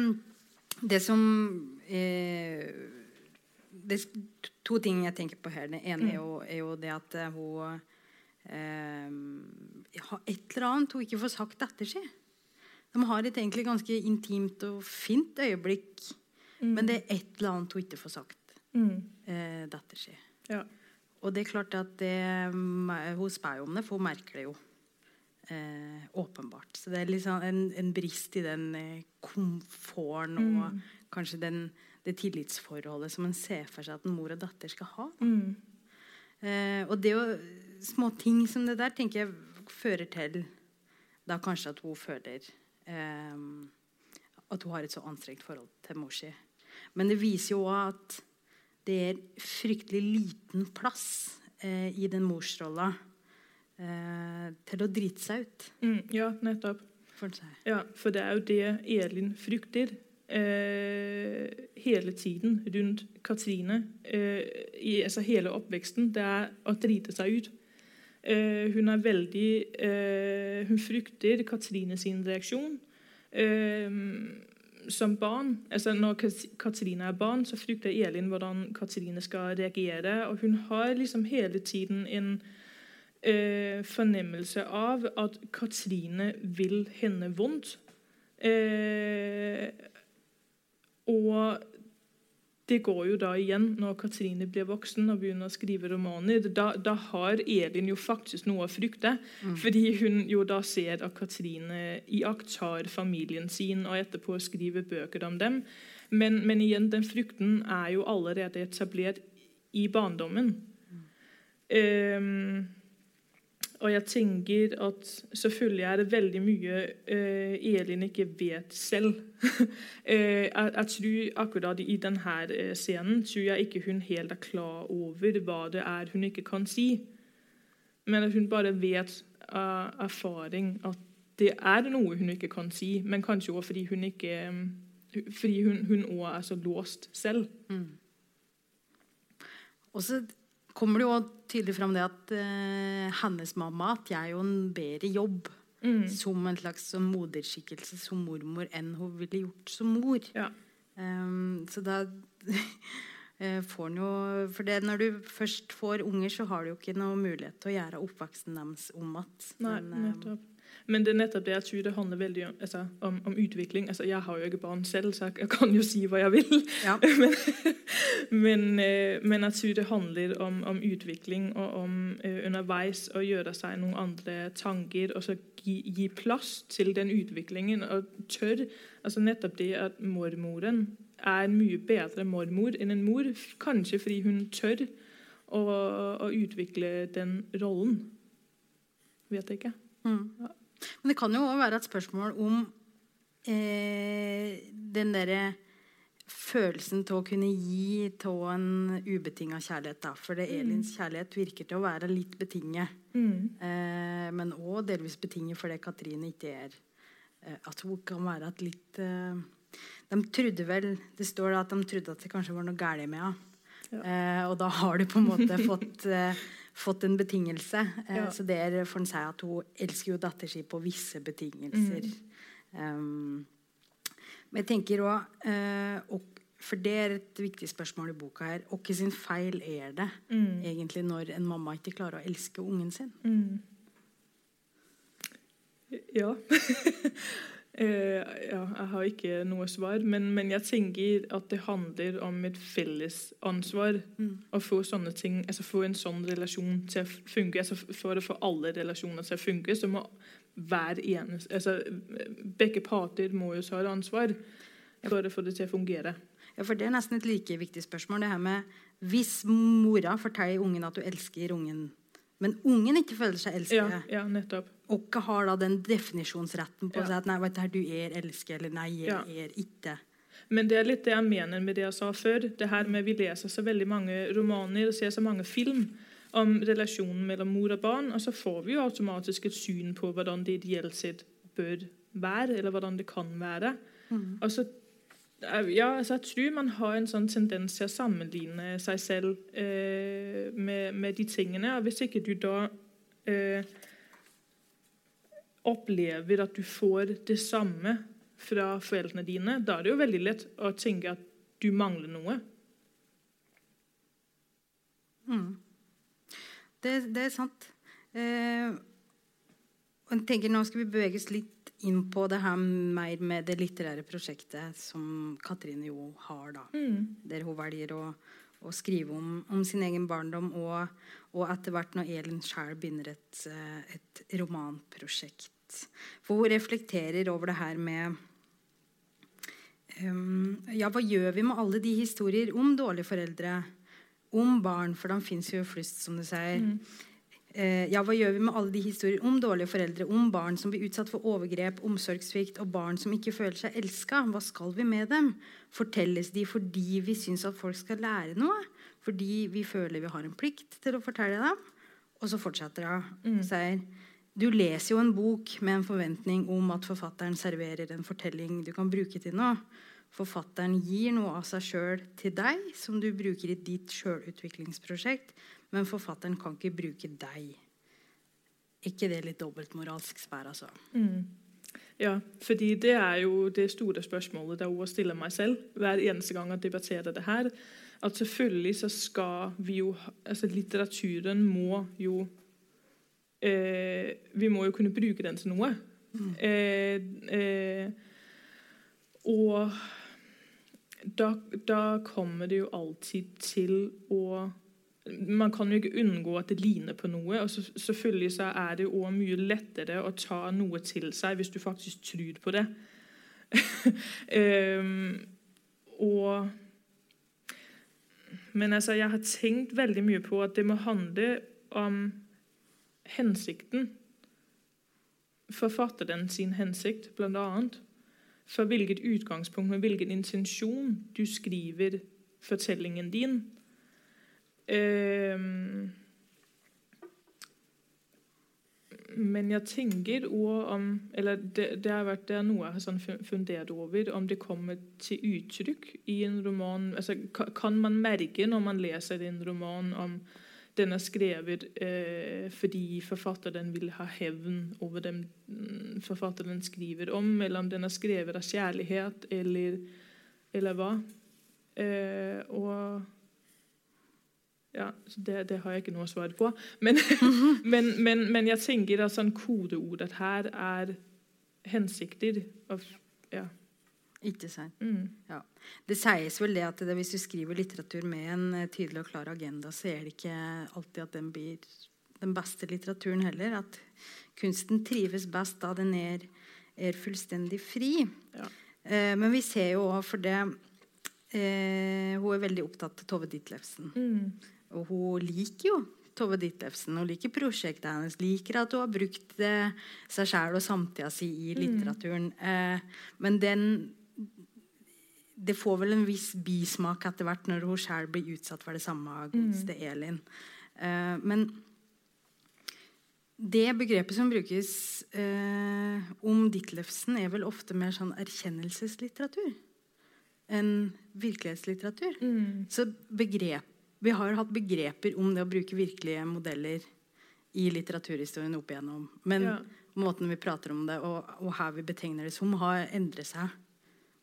det som eh, Det er to ting jeg tenker på her. Det ene er jo, er jo det at eh, hun har et eller annet hun ikke får sagt etter seg. De har et egentlig ganske intimt og fint øyeblikk, men det er et eller annet hun ikke får sagt Mm. eh, etter seg. Ja. Og det er klart at det, hun spør jo om det, for hun merker det jo. Eh, åpenbart. Så det er liksom en, en brist i den eh, komforten og Mm. kanskje den, det tillitsforholdet som en ser for seg at en mor og datter skal ha. Mm. Eh, og det er jo små ting som det der tenker jeg fører til da kanskje at hun føler eh, at hun har et så anstrengt forhold til mor si. Men det viser jo òg at det er fryktelig liten plass eh, i den morsrolla eh, til å drite seg ut. Mm. Ja, nettopp. For. Ja, for det er jo det Elin frykter eh, hele tiden rundt Katrine. Eh, i, altså hele oppveksten. Det er å drite seg ut. Eh, hun er veldig eh, Hun frykter Katrine sin reaksjon. Eh, som barn, altså Når Kat- Katrine er barn, så frykter Elin hvordan Katrine skal reagere. Og hun har liksom hele tiden en eh, fornemmelse av at Katrine vil henne vondt. Eh, og det går jo da igjen når Katrine blir voksen og begynner å skrive romaner. Da, da har Elin jo faktisk noe å frykte. Fordi hun jo da ser at Katrine iakttar familien sin og etterpå skriver bøker om dem. Men, men igjen, den frykten er jo allerede etablert i barndommen. Ehm, og jeg tenker at selvfølgelig er det veldig mye uh, Elin ikke vet selv. Eh, jeg, jeg tror akkurat i denne eh, scenen tror jeg ikke hun helt er klar over hva det er hun ikke kan si. Men at hun bare vet av erfaring at det er noe hun ikke kan si. Men kanskje også fordi hun ikke fordi hun, òg er så låst selv. Og så kommer det jo tydelig fram det at uh, hennes mamma at jeg er jo en bedre jobb som en slags moderskikkelse som mormor enn hun ville gjort som mor. Ja. Um, så da eh, får en jo For det, når du først får unger, så har du jo ikke noe mulighet til å gjøre oppveksten deres om igjen. Men, det er nettopp det jeg tror det handler veldig om, altså, om, om utvikling. Altså, jeg har jo ikke barn selv, så jeg kan jo si hva jeg vil. Ja. men, men, eh, men jeg tror det handler om, om utvikling og om uh, underveis å gjøre seg noen andre tanker og så gi, gi plass til den utviklingen. Og tør altså Nettopp det at mormoren er en mye bedre mormor enn en mor. Kanskje fordi hun tør å, å utvikle den rollen. Vet jeg ikke. Mm. Men det kan jo òg være et spørsmål om eh, den derre følelsen til å kunne gi til en ubetinga kjærlighet. Da. For det Elins kjærlighet virker til å være litt betinget. Mm. Eh, men òg delvis betinget fordi Katrine ikke er eh, At hun kan være et litt eh, De trodde vel Det står da at de trodde at det kanskje var noe galt med henne. Ja. Eh, og da har du på en måte fått, eh, fått en betingelse. Eh, Ja. Så der får en si at hun elsker jo datteren sin på visse betingelser. Um, men jeg tenker òg For det er et viktig spørsmål i boka her. Hvem sin feil er det Mm. egentlig når en mamma ikke klarer å elske ungen sin? Mm. Ja. Eh, ja. Jeg har ikke noe svar, men, men jeg tenker at det handler om et felles ansvar. Mm. Å få sånne ting, altså få en sånn relasjon til å funke. Altså for å få alle relasjoner til å funke, så må hver eneste altså, Begge parter må jo ta ansvar for å få det til å fungere. Ja, for Det er nesten et like viktig spørsmål. det her med Hvis mora forteller ungen at du elsker ungen, men ungen ikke føler seg elsket, Ja, ja nettopp. og ikke har da den definisjonsretten på Ja. seg at nei, vet du, du er elsket, eller nei, jeg Ja. er ikke. Men det er litt det jeg mener med det jeg sa før. Det her med Vi leser så veldig mange romaner og ser så mange film om relasjonen mellom mor og barn, og så får vi jo automatisk et syn på hvordan det ideelt sett bør være, eller hvordan det kan være. Og så ja, altså jeg tror man har en sånn tendens til å sammenligne seg selv eh, med, med de tingene. Og hvis ikke du da eh, opplever at du får det samme fra foreldrene dine, da er det jo veldig lett å tenke at du mangler noe. Det, det er sant. Eh, jeg tenker Nå skal vi beveges litt inn på det her mer med det litterære prosjektet som Katrine jo har, da. Der hun velger å, å skrive om, om sin egen barndom, og, og etter hvert når Elin sjøl begynner et, eh, et romanprosjekt. For hun reflekterer over det her med um, Ja, hva gjør vi med alle de historier om dårlige foreldre? Om barn, for de fins jo flust, som du sier. Eh, ja, hva gjør vi med alle de historier om dårlige foreldre, om barn som blir utsatt for overgrep, omsorgssvikt, og barn som ikke føler seg elska? Hva skal vi med dem? Fortelles de fordi vi syns at folk skal lære noe? Fordi vi føler vi har en plikt til å fortelle dem? Og så fortsetter hun. Sier du leser jo en bok med en forventning om at forfatteren serverer en fortelling du kan bruke til noe. Forfatteren gir noe av seg sjøl til deg, som du bruker i ditt sjølutviklingsprosjekt, men forfatteren kan ikke bruke deg. ikke det litt dobbeltmoralsk sfær, altså? Ja, fordi det er jo det store spørsmålet jeg også stiller meg selv hver eneste gang jeg debatterer det her. At selvfølgelig så skal vi jo altså Litteraturen må jo eh, Vi må jo kunne bruke den til noe. Eh, eh, og da, da kommer det jo alltid til å man kan jo ikke unngå at det ligner på noe. og så, Selvfølgelig så er det også mye lettere å ta noe til seg hvis du faktisk tror på det. um, og Men altså, jeg har tenkt veldig mye på at det må handle om hensikten. Forfatteren sin hensikt, annet. For hvilket utgangspunkt, med hvilken intensjon du skriver fortellingen din. Ehm, men jeg tenker òg om Eller det, det, har vært, det er noe jeg har sånn fundert over, om det kommer til uttrykk i en roman. Altså, kan man merke når man leser en roman om den er skrevet eh, fordi forfatteren vil ha hevn over dem forfatteren skriver om, eller om den er skrevet av kjærlighet, eller, eller hva. Eh, og ja, det, det, har jeg ikke noe svar på. Men, men, men, men jeg tenker at sånn kodeordet her er hensikter. Av, ja. Ikke sant. Mm. Ja. Det sies vel det at det, hvis du skriver litteratur med en eh, tydelig og klar agenda, så er det ikke alltid at den blir den beste litteraturen heller. At kunsten trives best da den er, er fullstendig fri. Ja. Eh, men vi ser jo òg for det eh, hun er veldig opptatt av Tove Ditlevsen. Mm. Og hun liker jo Tove Ditlevsen. Hun liker prosjektet hennes. Liker at hun har brukt seg sjæl og samtida si i litteraturen. Mm. men den Det får vel en viss bismak etter hvert når hun sjæl blir utsatt for det samme av godeste Elin. Uh, men det begrepet som brukes uh, om Ditlevsen, er vel ofte mer sånn erkjennelseslitteratur enn virkelighetslitteratur. Mm. Så begrep, vi har hatt begreper om det å bruke virkelige modeller i litteraturhistorien opp igjennom. Men Ja. måten vi prater om det, og, og her vi betegner det som, har endret seg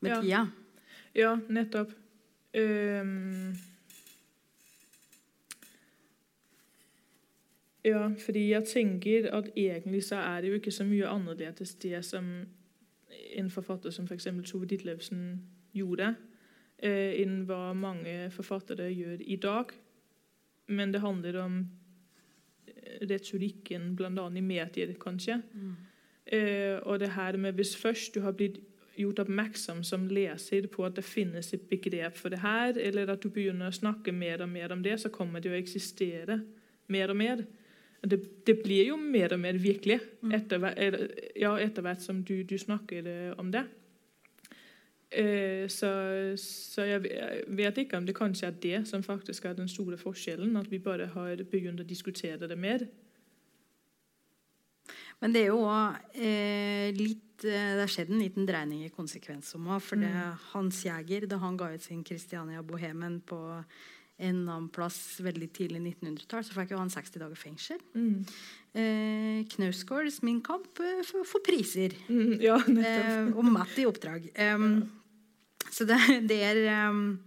med Ja. tida. Ja, nettopp. Um, ja, fordi jeg tenker at egentlig så er det jo ikke så mye annerledes det som en forfatter som f.eks. For Tove Ditlevsen gjorde, enn hva mange forfattere gjør i dag. Men det handler om eh, retorikken, bl.a. i medier, kanskje. Eh, og det her med hvis først du har blitt gjort oppmerksom som leser på at det finnes et begrep for det her, eller at du begynner å snakke mer og mer om det, så kommer det å eksistere mer og mer. Det, det blir jo mer og mer virkelig etter, hver- ja, etter hvert som du, du snakker eh, om det. Eh, så så jeg, vet ikke om det kanskje er det som faktisk er den store forskjellen, at vi bare har begynt å diskutere det mer. Men det er jo eh, litt eh, Det har skjedd en liten dreining i konsekvenssumma. For det Hans Jæger, da han ga ut sin 'Christiania Bohemen' på en annen plass veldig tidlig 1900-tall, så fikk jo han 60 dager fengsel. Mm. Eh, Knausgårds 'Min kamp' eh, får priser. Mm, ja. Eh, og Matt i oppdrag. Em, Så det, det er um,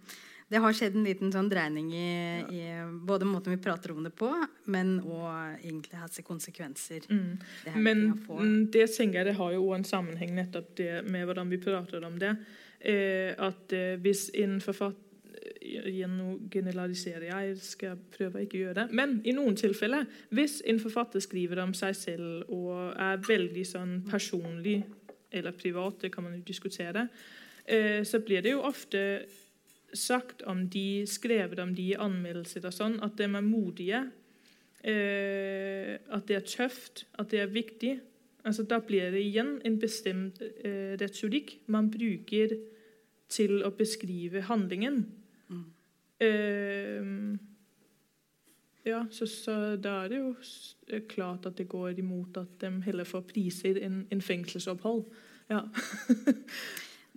Det har skjedd en liten sånn dreining i, i både måten vi prater om det på, men òg egentlig hvilke konsekvenser Mm. det Men det tenker jeg det har jo en sammenheng nettopp det med hvordan vi prater om det. Eh, at eh, hvis en forfatter Generaliserer jeg, skal prøve ikke å gjøre det. Men i noen tilfeller, hvis en forfatter skriver om seg selv og er veldig sånn personlig eller privat, det kan man jo diskutere, eh, så blir det jo ofte sagt om de, skrevet om de i anmeldelser og sånn, at de er modige. Eh, at det er tøft, at det er viktig. Altså, da blir det igjen en bestemt eh, retorikk man bruker til å beskrive handlingen. Eh, ja, så, så da er det jo eh, klart at det går imot at de heller får priser enn en fengselsopphold. Ja.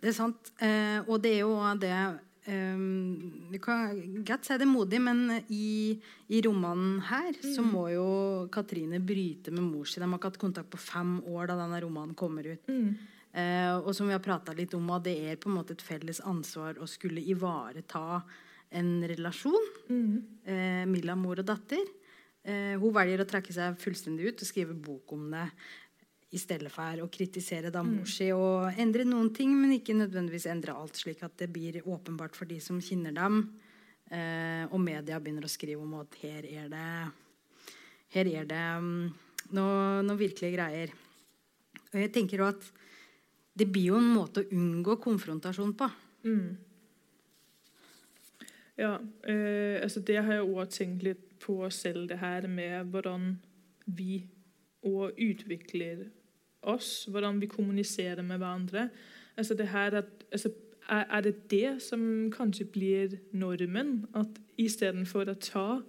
Det er sant. Eh, og det er jo det um, Du kan godt si det modig, men i, i romanen her så må jo Katrine bryte med mor si. De har ikke hatt kontakt på fem år da denne romanen kommer ut. Eh, og som vi har prata litt om, at det er på en måte et felles ansvar å skulle ivareta en relasjon. Eh, mellom mor og datter. Eh, hun velger å trekke seg fullstendig ut og skrive bok om det i stedet for å kritisere mor si og endre noen ting, men ikke nødvendigvis endre alt, slik at det blir åpenbart for de som kjenner dem. Eh, og media begynner å skrive om at her er det her er det mm, noe, noe virkelige greier. Og jeg tenker at det blir jo en måte å unngå konfrontasjon på. Ja, øh, altså det har jeg også tenkt litt på selv, det her med hvordan vi òg utvikler oss, hvordan vi kommuniserer med hverandre. Altså det her at, altså er, det det som kanskje blir normen? At istedenfor å ta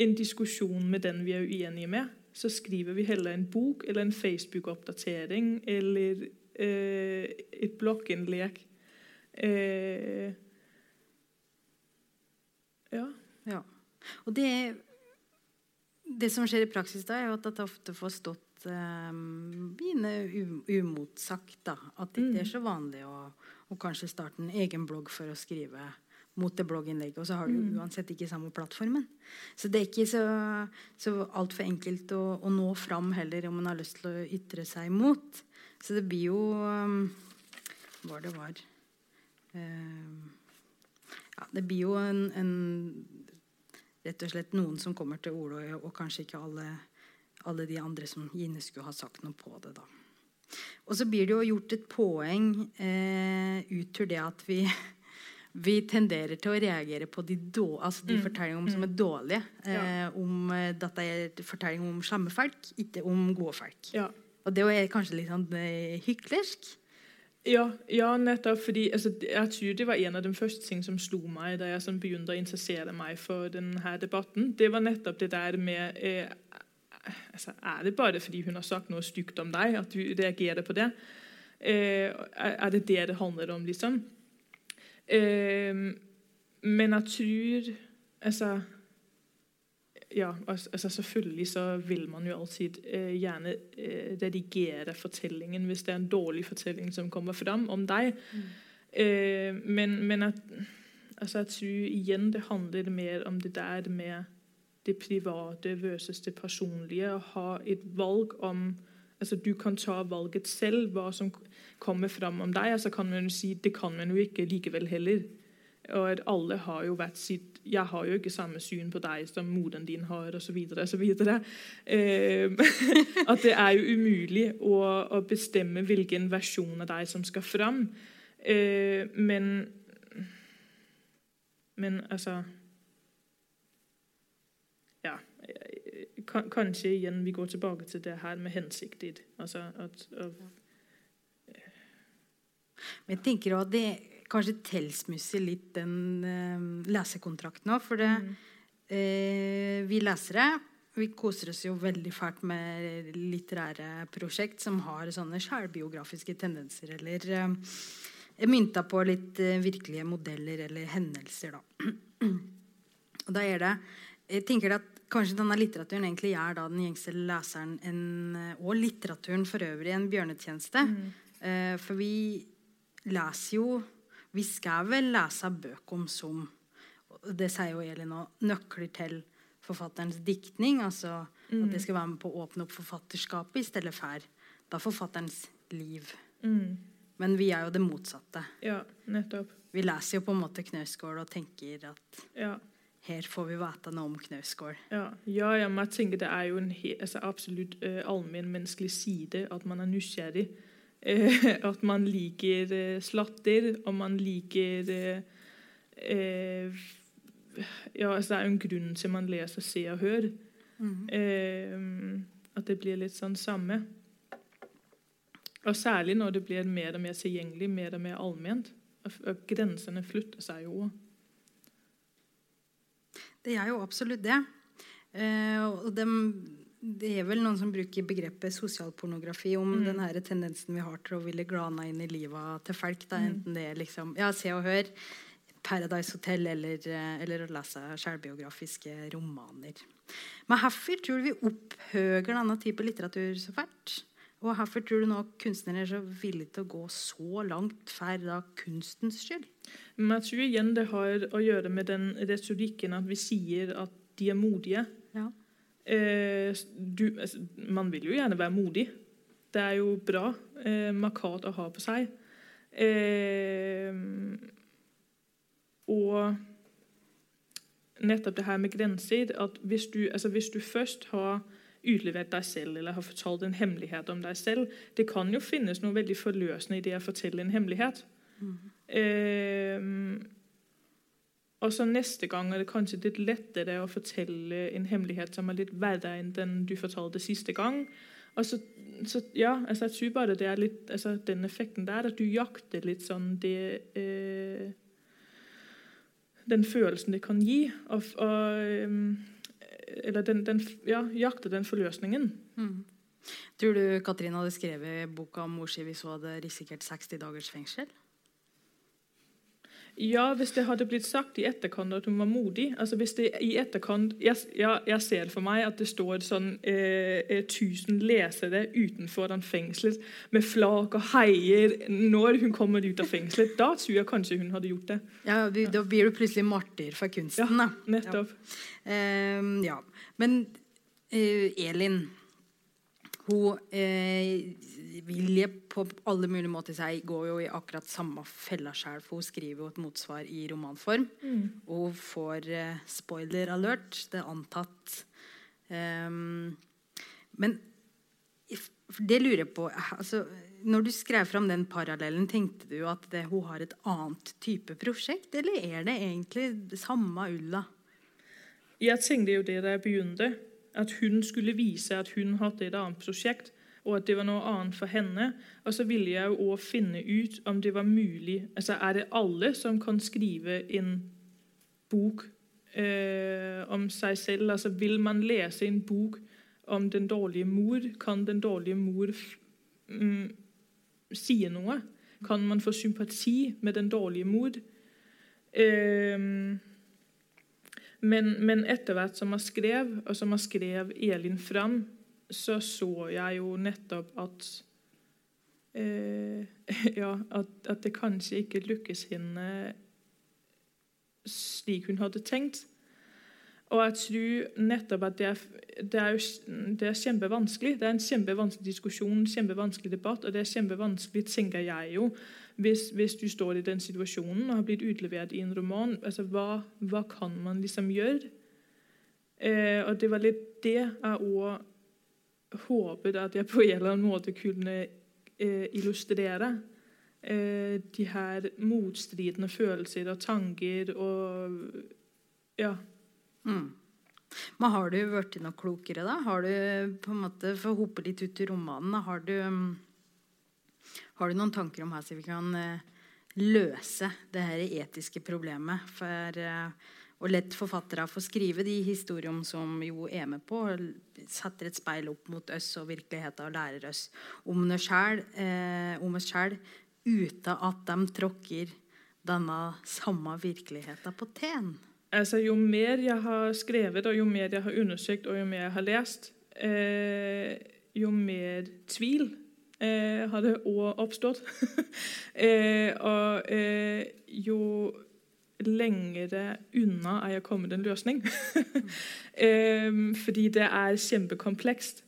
en diskusjon med den vi er uenige med, så skriver vi heller en bok eller en Facebook-oppdatering eller eh, et blogginnlegg. Eh, ja. Ja. Og det, det som skjer i praksis da, er jo at det ofte får stått um, umotsagt. da. At det ikke er så vanlig å, å kanskje starte en egen blogg for å skrive mot det blogginnlegget. Og så har du uansett ikke samme plattformen. Så det er ikke så, så altfor enkelt å, å nå fram heller om man har lyst til å ytre seg mot. Så det blir jo um, Hva det var um, ja, Det blir jo en, en rett og slett noen som kommer til orde, og, og kanskje ikke alle, alle de andre som Gine skulle ha sagt noe på det. da. Og så blir det jo gjort et poeng eh, ut til det at vi vi tenderer til å reagere på de, altså de Mm, fortellingene som mm. er dårlige. Ja. Eh, om eh, dette er fortelling om slemme folk, ikke om gode folk. Ja. Og det er kanskje litt sånn eh, hyklersk. Ja, ja, nettopp fordi altså, jeg tror det var en av de første ting som slo meg da jeg sånn, begynte å interessere meg for denne debatten. Det var nettopp det der med eh, altså, Er det bare fordi hun har sagt noe stygt om deg, at du reagerer på det? Eh, er det det det handler om, liksom? Eh, men jeg tror Altså ja, altså, Selvfølgelig så vil man jo alltid eh, gjerne eh, redigere fortellingen hvis det er en dårlig fortelling som kommer fram om deg. Eh, men men at, altså jeg tror igjen det handler mer om det der med det private versus det personlige. Å ha et valg om altså Du kan ta valget selv, hva som kommer fram om deg. Altså kan man jo si Det kan man jo ikke likevel heller. Og alle har jo vært sitt Jeg har jo ikke samme syn på deg som moren din har, osv. Eh, at det er jo umulig å, å bestemme hvilken versjon av deg som skal fram. Eh, men Men altså Ja. Kanskje igjen vi går tilbake til det her med hensikter. Altså at Men jeg tenker også at det kanskje tilsmusse litt den eh, lesekontrakten òg. For det, eh, vi lesere vi koser oss jo veldig fælt med litterære prosjekt som har sånne sjælbiografiske tendenser, eller eh, er mynta på litt eh, virkelige modeller eller hendelser, da. Og da er det Jeg tenker at kanskje denne litteraturen egentlig gjør da den gjengse leseren en, eh, og litteraturen for øvrig en bjørnetjeneste. Eh, for vi leser jo Vi skal vel lese bøker om som Det sier jo Elin òg. Nøkler til forfatterens diktning. Altså at det skal være med på å åpne opp forfatterskapet i stedet for da forfatterens liv. mm, Men vi er jo det motsatte. Ja, nettopp. Vi leser jo på en måte Knausgård og tenker at Ja. her får vi vite noe om Knausgård. Ja, ja, jeg tenker det er jo en he, altså absolutt uh, allmennmenneskelig side at man er nysgjerrig. Eh, at man liker eh, slatter, og man liker eh, Ja, altså det er jo en grunn til man leser Se og Hør. Eh, at det blir litt sånn samme. Og særlig når det blir mer og mer tilgjengelig, mer og mer allment. Og- Grensene flytter seg jo. Det er jo absolutt det. Eh, og dem, det er vel noen som bruker begrepet sosialpornografi om den her tendensen vi har til å ville glane inn i livet til folk. Da. Enten det er liksom, ja, Se og Hør, Paradise Hotel eller, eh, eller å lese selvbiografiske romaner. Men hvorfor tror du vi opphøger denne type litteratur så fælt? Og hvorfor tror du nå kunstnere er så villige til å gå så langt for kunstens skyld? Men jeg tror igjen det har å gjøre med den retorikken at vi sier at de er modige. Eh, du, altså, man vil jo gjerne være modig. Det er jo bra. Eh, markat å ha på seg. Eh, og nettopp det her med grenser at hvis du, altså hvis du først har utlevert deg selv eller har fortalt en hemmelighet om deg selv Det kan jo finnes noe veldig forløsende i det å fortelle en hemmelighet. Eh, og så neste gang er det kanskje litt lettere å fortelle en hemmelighet som er litt verre enn den du fortalte siste gang. Og så, ja, altså jeg tror bare det er litt altså den effekten der, at du jakter litt sånn det eh, Den følelsen det kan gi. Og, og, eller den, den Ja, jakter den forløsningen. Tror du Katrin hadde skrevet boka om Morsi hvis hun hadde risikert 60 dagers fengsel? Ja, hvis det hadde blitt sagt i etterkant at hun var modig. altså hvis det i etterkant, Jeg, ja, jeg ser for meg at det står sånn eh, tusen lesere utenfor den fengselet med flak og heier når hun kommer ut av fengselet. Da tror jeg kanskje hun hadde gjort det. Ja, du, Da blir du plutselig martyr for kunsten. da. Nettopp. Ehm, ja. Men uh, Elin hun eh, Vilje på alle mulige måter si går jo i akkurat samme fella sjøl, for hun skriver jo et motsvar i romanform. Og hun får eh, spoiler alert. Det er antatt. Um, men det lurer jeg på altså, Når du skrev fram den parallellen, tenkte du at det, hun har et annet type prosjekt, eller er det egentlig samme Ulla? Jeg tenkte jo det da jeg begynte, at hun skulle vise at hun hadde et annet prosjekt, og at det var noe annet for henne. Og så ville jeg jo òg finne ut om det var mulig altså Er det alle som kan skrive en bok eh, om seg selv? Altså Vil man lese en bok om den dårlige mor? Kan den dårlige mor mm, si noe? Kan man få sympati med den dårlige mor? Eh, men, men etter hvert som jeg skrev, og som jeg skrev Elin fram, så så jeg jo nettopp at eh, Ja, at, at, det kanskje ikke lykkes henne slik hun hadde tenkt. Og jeg tror nettopp at det er, det er, det er kjempevanskelig. Det er en kjempevanskelig diskusjon, kjempevanskelig debatt, og det er kjempevanskelig, tenker jeg jo, hvis, hvis, du står i den situasjonen og har blitt utlevert i en roman. altså Hva, hva kan man liksom gjøre? Eh, og det var litt det jeg òg håpet at jeg på en eller annen måte kunne eh, illustrere. Eh, de her motstridende følelser og tanker og Ja. Mm. Men har du blitt noe klokere, da? Har du på en måte, For å hoppe litt ut i romanen, har du, har du noen tanker om hvordan vi kan eh, løse det her etiske problemet? For uh, å lett forfattere få skrive de historiene som jo er med på, setter et speil opp mot oss og virkeligheten og lærer oss om eh, oss sjøl uten at de tråkker denne samme virkeligheten på teen. Altså, jo mer jeg har skrevet, og jo mer jeg har undersøkt, og jo mer jeg har lest, eh, jo mer tvil eh, har det òg oppstått. eh, og eh, jo lengre unna er jeg kommet en løsning. fordi det er kjempekomplekst.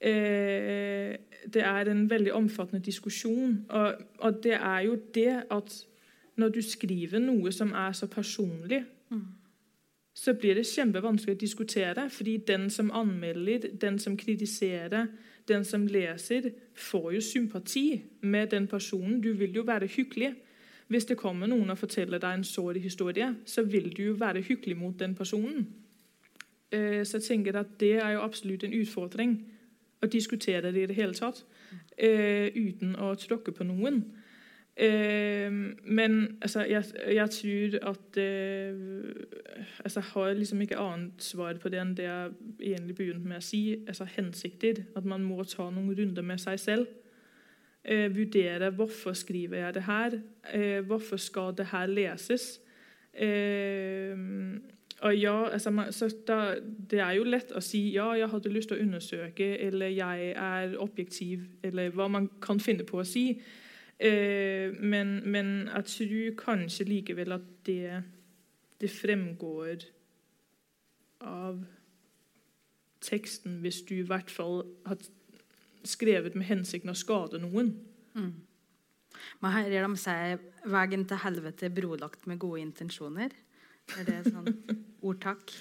Eh, det er en veldig omfattende diskusjon. Og, og det er jo det at når du skriver noe som er så personlig så blir det kjempevanskelig å diskutere. Fordi den som anmelder, den som kritiserer, den som leser, får jo sympati med den personen. Du vil jo være hyggelig. Hvis det kommer noen og forteller deg en sår historie, så vil du jo være hyggelig mot den personen. Eh, så jeg tenker at det er jo absolutt en utfordring å diskutere det i det hele tatt. Eh, uten å tråkke på noen. Eh, men altså, jeg, jeg, tror at eh, altså, Jeg har liksom ikke annet svar på det enn det jeg egentlig begynte med å si. Altså hensikter. At man må ta noen runder med seg selv. Eh, vurdere hvorfor skriver jeg det her. Eh, hvorfor skal det her leses? Og ja, altså, man, da, Det er jo lett å si ja, jeg hadde lyst til å undersøke, eller jeg er objektiv, eller hva man kan finne på å si. Eh, men, men, jeg tror kanskje likevel at det, det fremgår av teksten hvis du i hvert fall har skrevet med hensikten å skade noen. Mm. Men her gir de seg 'Veien til helvete brolagt med gode intensjoner'. Er det sånn ordtak?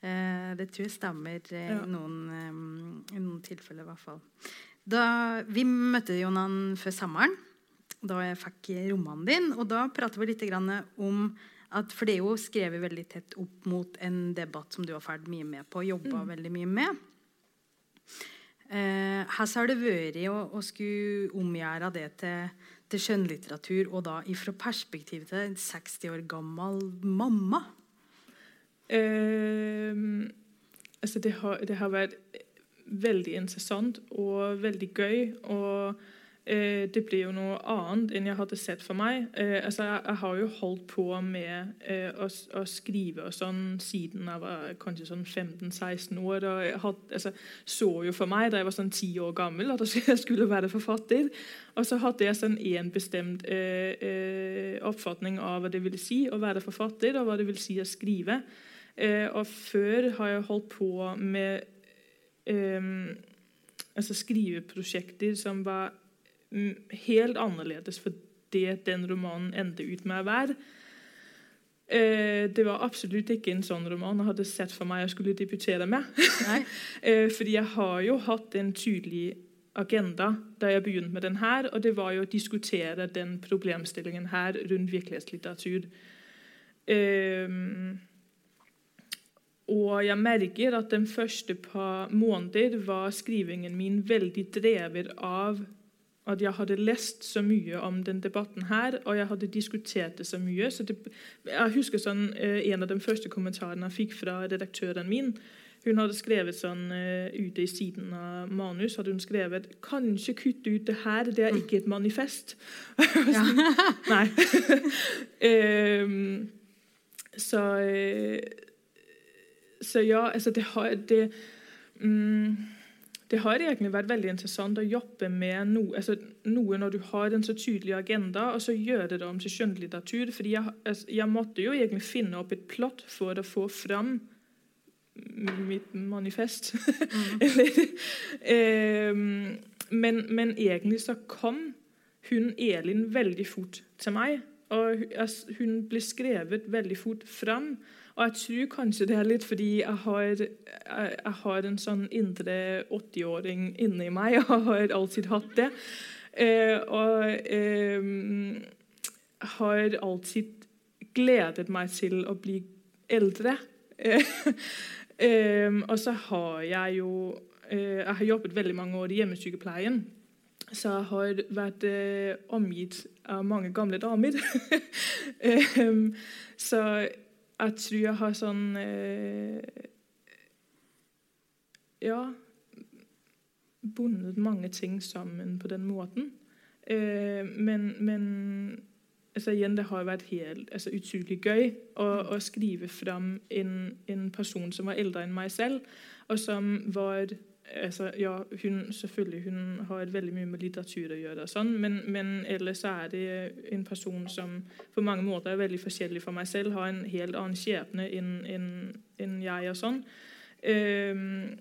Eh, det tror jeg stemmer eh, ja. i, noen, um, i noen tilfeller, i hvert fall. Da, vi møtte Jonan før sommeren da jeg fikk romanen din. Og da prater vi litt om at, For det er jo skrevet veldig tett opp mot en debatt som du har ferd mye med på, og jobba mm. veldig mye med. Eh, her har det vært å, å skulle omgjøre det til, til skjønnlitteratur, og da ifra perspektivet til en 60 år gammel mamma. Eh, altså det, har, det har vært veldig interessant og veldig gøy. og det blir jo noe annet enn jeg hadde sett for meg. Eh, altså, jeg, har jo holdt på med eh, å, å, skrive og sånn siden jeg var kanskje sånn 15-16 år. og jeg had, altså, så jo for meg da jeg var sånn 10 år gammel at jeg skulle være forfatter. Og så hadde jeg sånn en bestemt eh, eh, oppfatning av hva det ville si å være forfatter, og hva det vil si å skrive. Eh, og før har jeg holdt på med altså skriveprosjekter som var helt annerledes for det den romanen endte ut med å være. Eh, det var absolutt ikke en sånn roman jeg hadde sett for meg jeg skulle debutere med. eh, fordi jeg har jo hatt en tydelig agenda da jeg begynte med den her, og det var jo å diskutere den problemstillingen her rundt virkelighetslitteratur. Um, og jeg merker at den første par måneder var skrivingen min veldig drevet av at jeg hadde lest så mye om den debatten her, og jeg hadde diskutert det så mye. Så det, jeg husker sånn, eh, En av de første kommentarene jeg fikk fra redaktøren min, hun hadde skrevet sånn uh, ute i siden av manus hadde hun skrevet 'Kanskje kutte ut det her, det er ikke et manifest'. Ja. Nei. um, så, uh, så ja, altså det har det, um, det har egentlig vært veldig interessant å jobbe med noe, altså noe når du har en så tydelig agenda, og så gjøre det om til skjønnlitteratur. For jeg, altså, jeg måtte jo egentlig finne opp et plott for å få fram mitt manifest. Mm. eh, men, men, egentlig så kom hun Elin veldig fort til meg. Og altså, hun ble skrevet veldig fort fram. Og jeg tror kanskje det er litt fordi jeg har, jeg har en sånn indre 80-åring inni meg. og har alltid hatt det. Eh, og eh, har alltid gledet meg til å bli eldre. Eh, og så har jeg jo uh, Jeg har jobbet veldig mange år i hjemmesykepleien. Så jeg har vært uh, omgitt av mange gamle damer. så jeg tror jeg har sånn eh, Ja Bundet mange ting sammen på den måten. men, men altså igjen, Det har vært helt altså, utrolig gøy å, å skrive fram en, en, person som var eldre enn meg selv, og som var altså, ja, hun, selvfølgelig, hun har veldig mye med litteratur å gjøre, sånn, men, men, ellers er det en person som på mange måter er veldig forskjellig fra meg selv, har en helt annen skjebne enn, en, en jeg. og sånn. Um,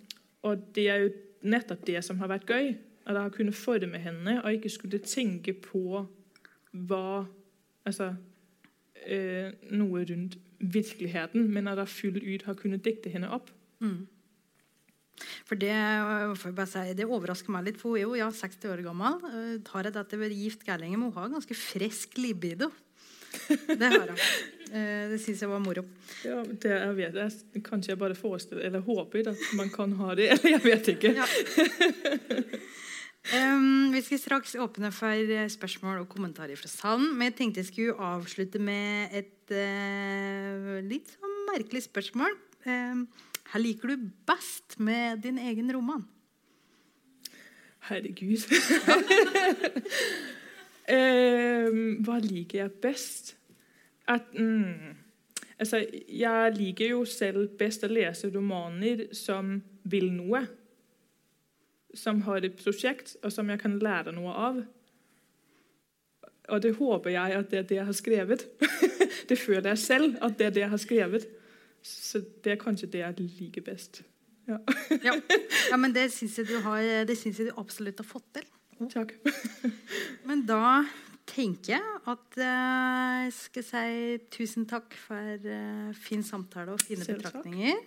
og det er jo nettopp det som har vært gøy. At jeg har kunnet forme henne og ikke skulle tenke på hva altså, uh, noe rundt virkeligheten, men at jeg fullt ut har kunnet dikte henne opp. Mm. For det, si, det, overrasker meg litt, for hun er jo ja, 60 år gammel. Har jeg dette ved gift gærlinger, må hun ha ganske frisk libido. Det har hun. Det syns jeg var moro. Ja, det jeg vet jeg. Kanskje jeg bare forestiller eller håper at man kan ha det. Eller jeg vet ikke. Ja. Um, vi skal straks åpne for eh, spørsmål og kommentarer fra salen. Men jeg tenkte jeg skulle avslutte med et uh, litt sånn merkelig spørsmål. Um, hva liker du best med din egen roman? Herregud. um, hva liker jeg best? At, mm, altså, jeg liker jo selv best å lese romaner som vil noe som har et prosjekt, og som jeg kan lære noe av. Og det håper jeg at det er det jeg har skrevet. det føler jeg selv at det er det jeg har skrevet. Så det er kanskje det jeg liker best. Ja, ja. ja men det syns jeg, jeg, du absolutt har fått til. Takk. men da tenker jeg at uh, jeg skal si tusen takk for uh, fin samtale og fine betraktninger.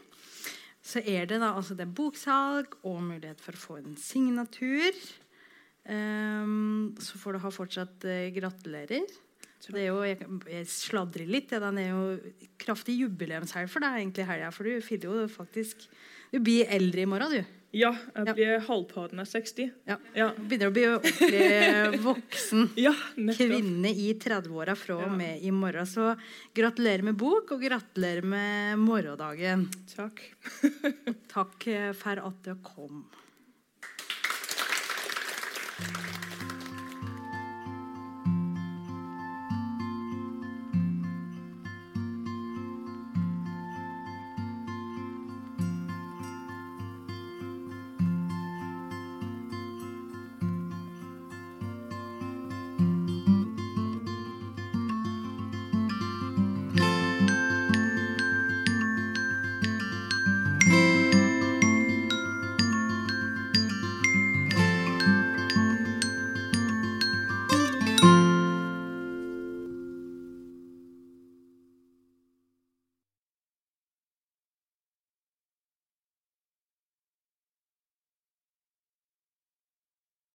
Så er det da altså det er boksalg og mulighet for å få en signatur. Um, så får du ha fortsatt uh, gratulerer. Det er jo, jeg, jeg sladrer litt. Den er jo kraftig jubileumshelg for deg egentlig helga. For du fyller jo faktisk Du blir eldre i morgen, du. Ja, jeg blir ja. halvparten av 60. Ja. ja. Begynner å bli ordentlig voksen ja, kvinne i 30-åra fra og med i morgen. Så gratulerer med bok, og gratulerer med morgendagen. Takk. takk for at du kom.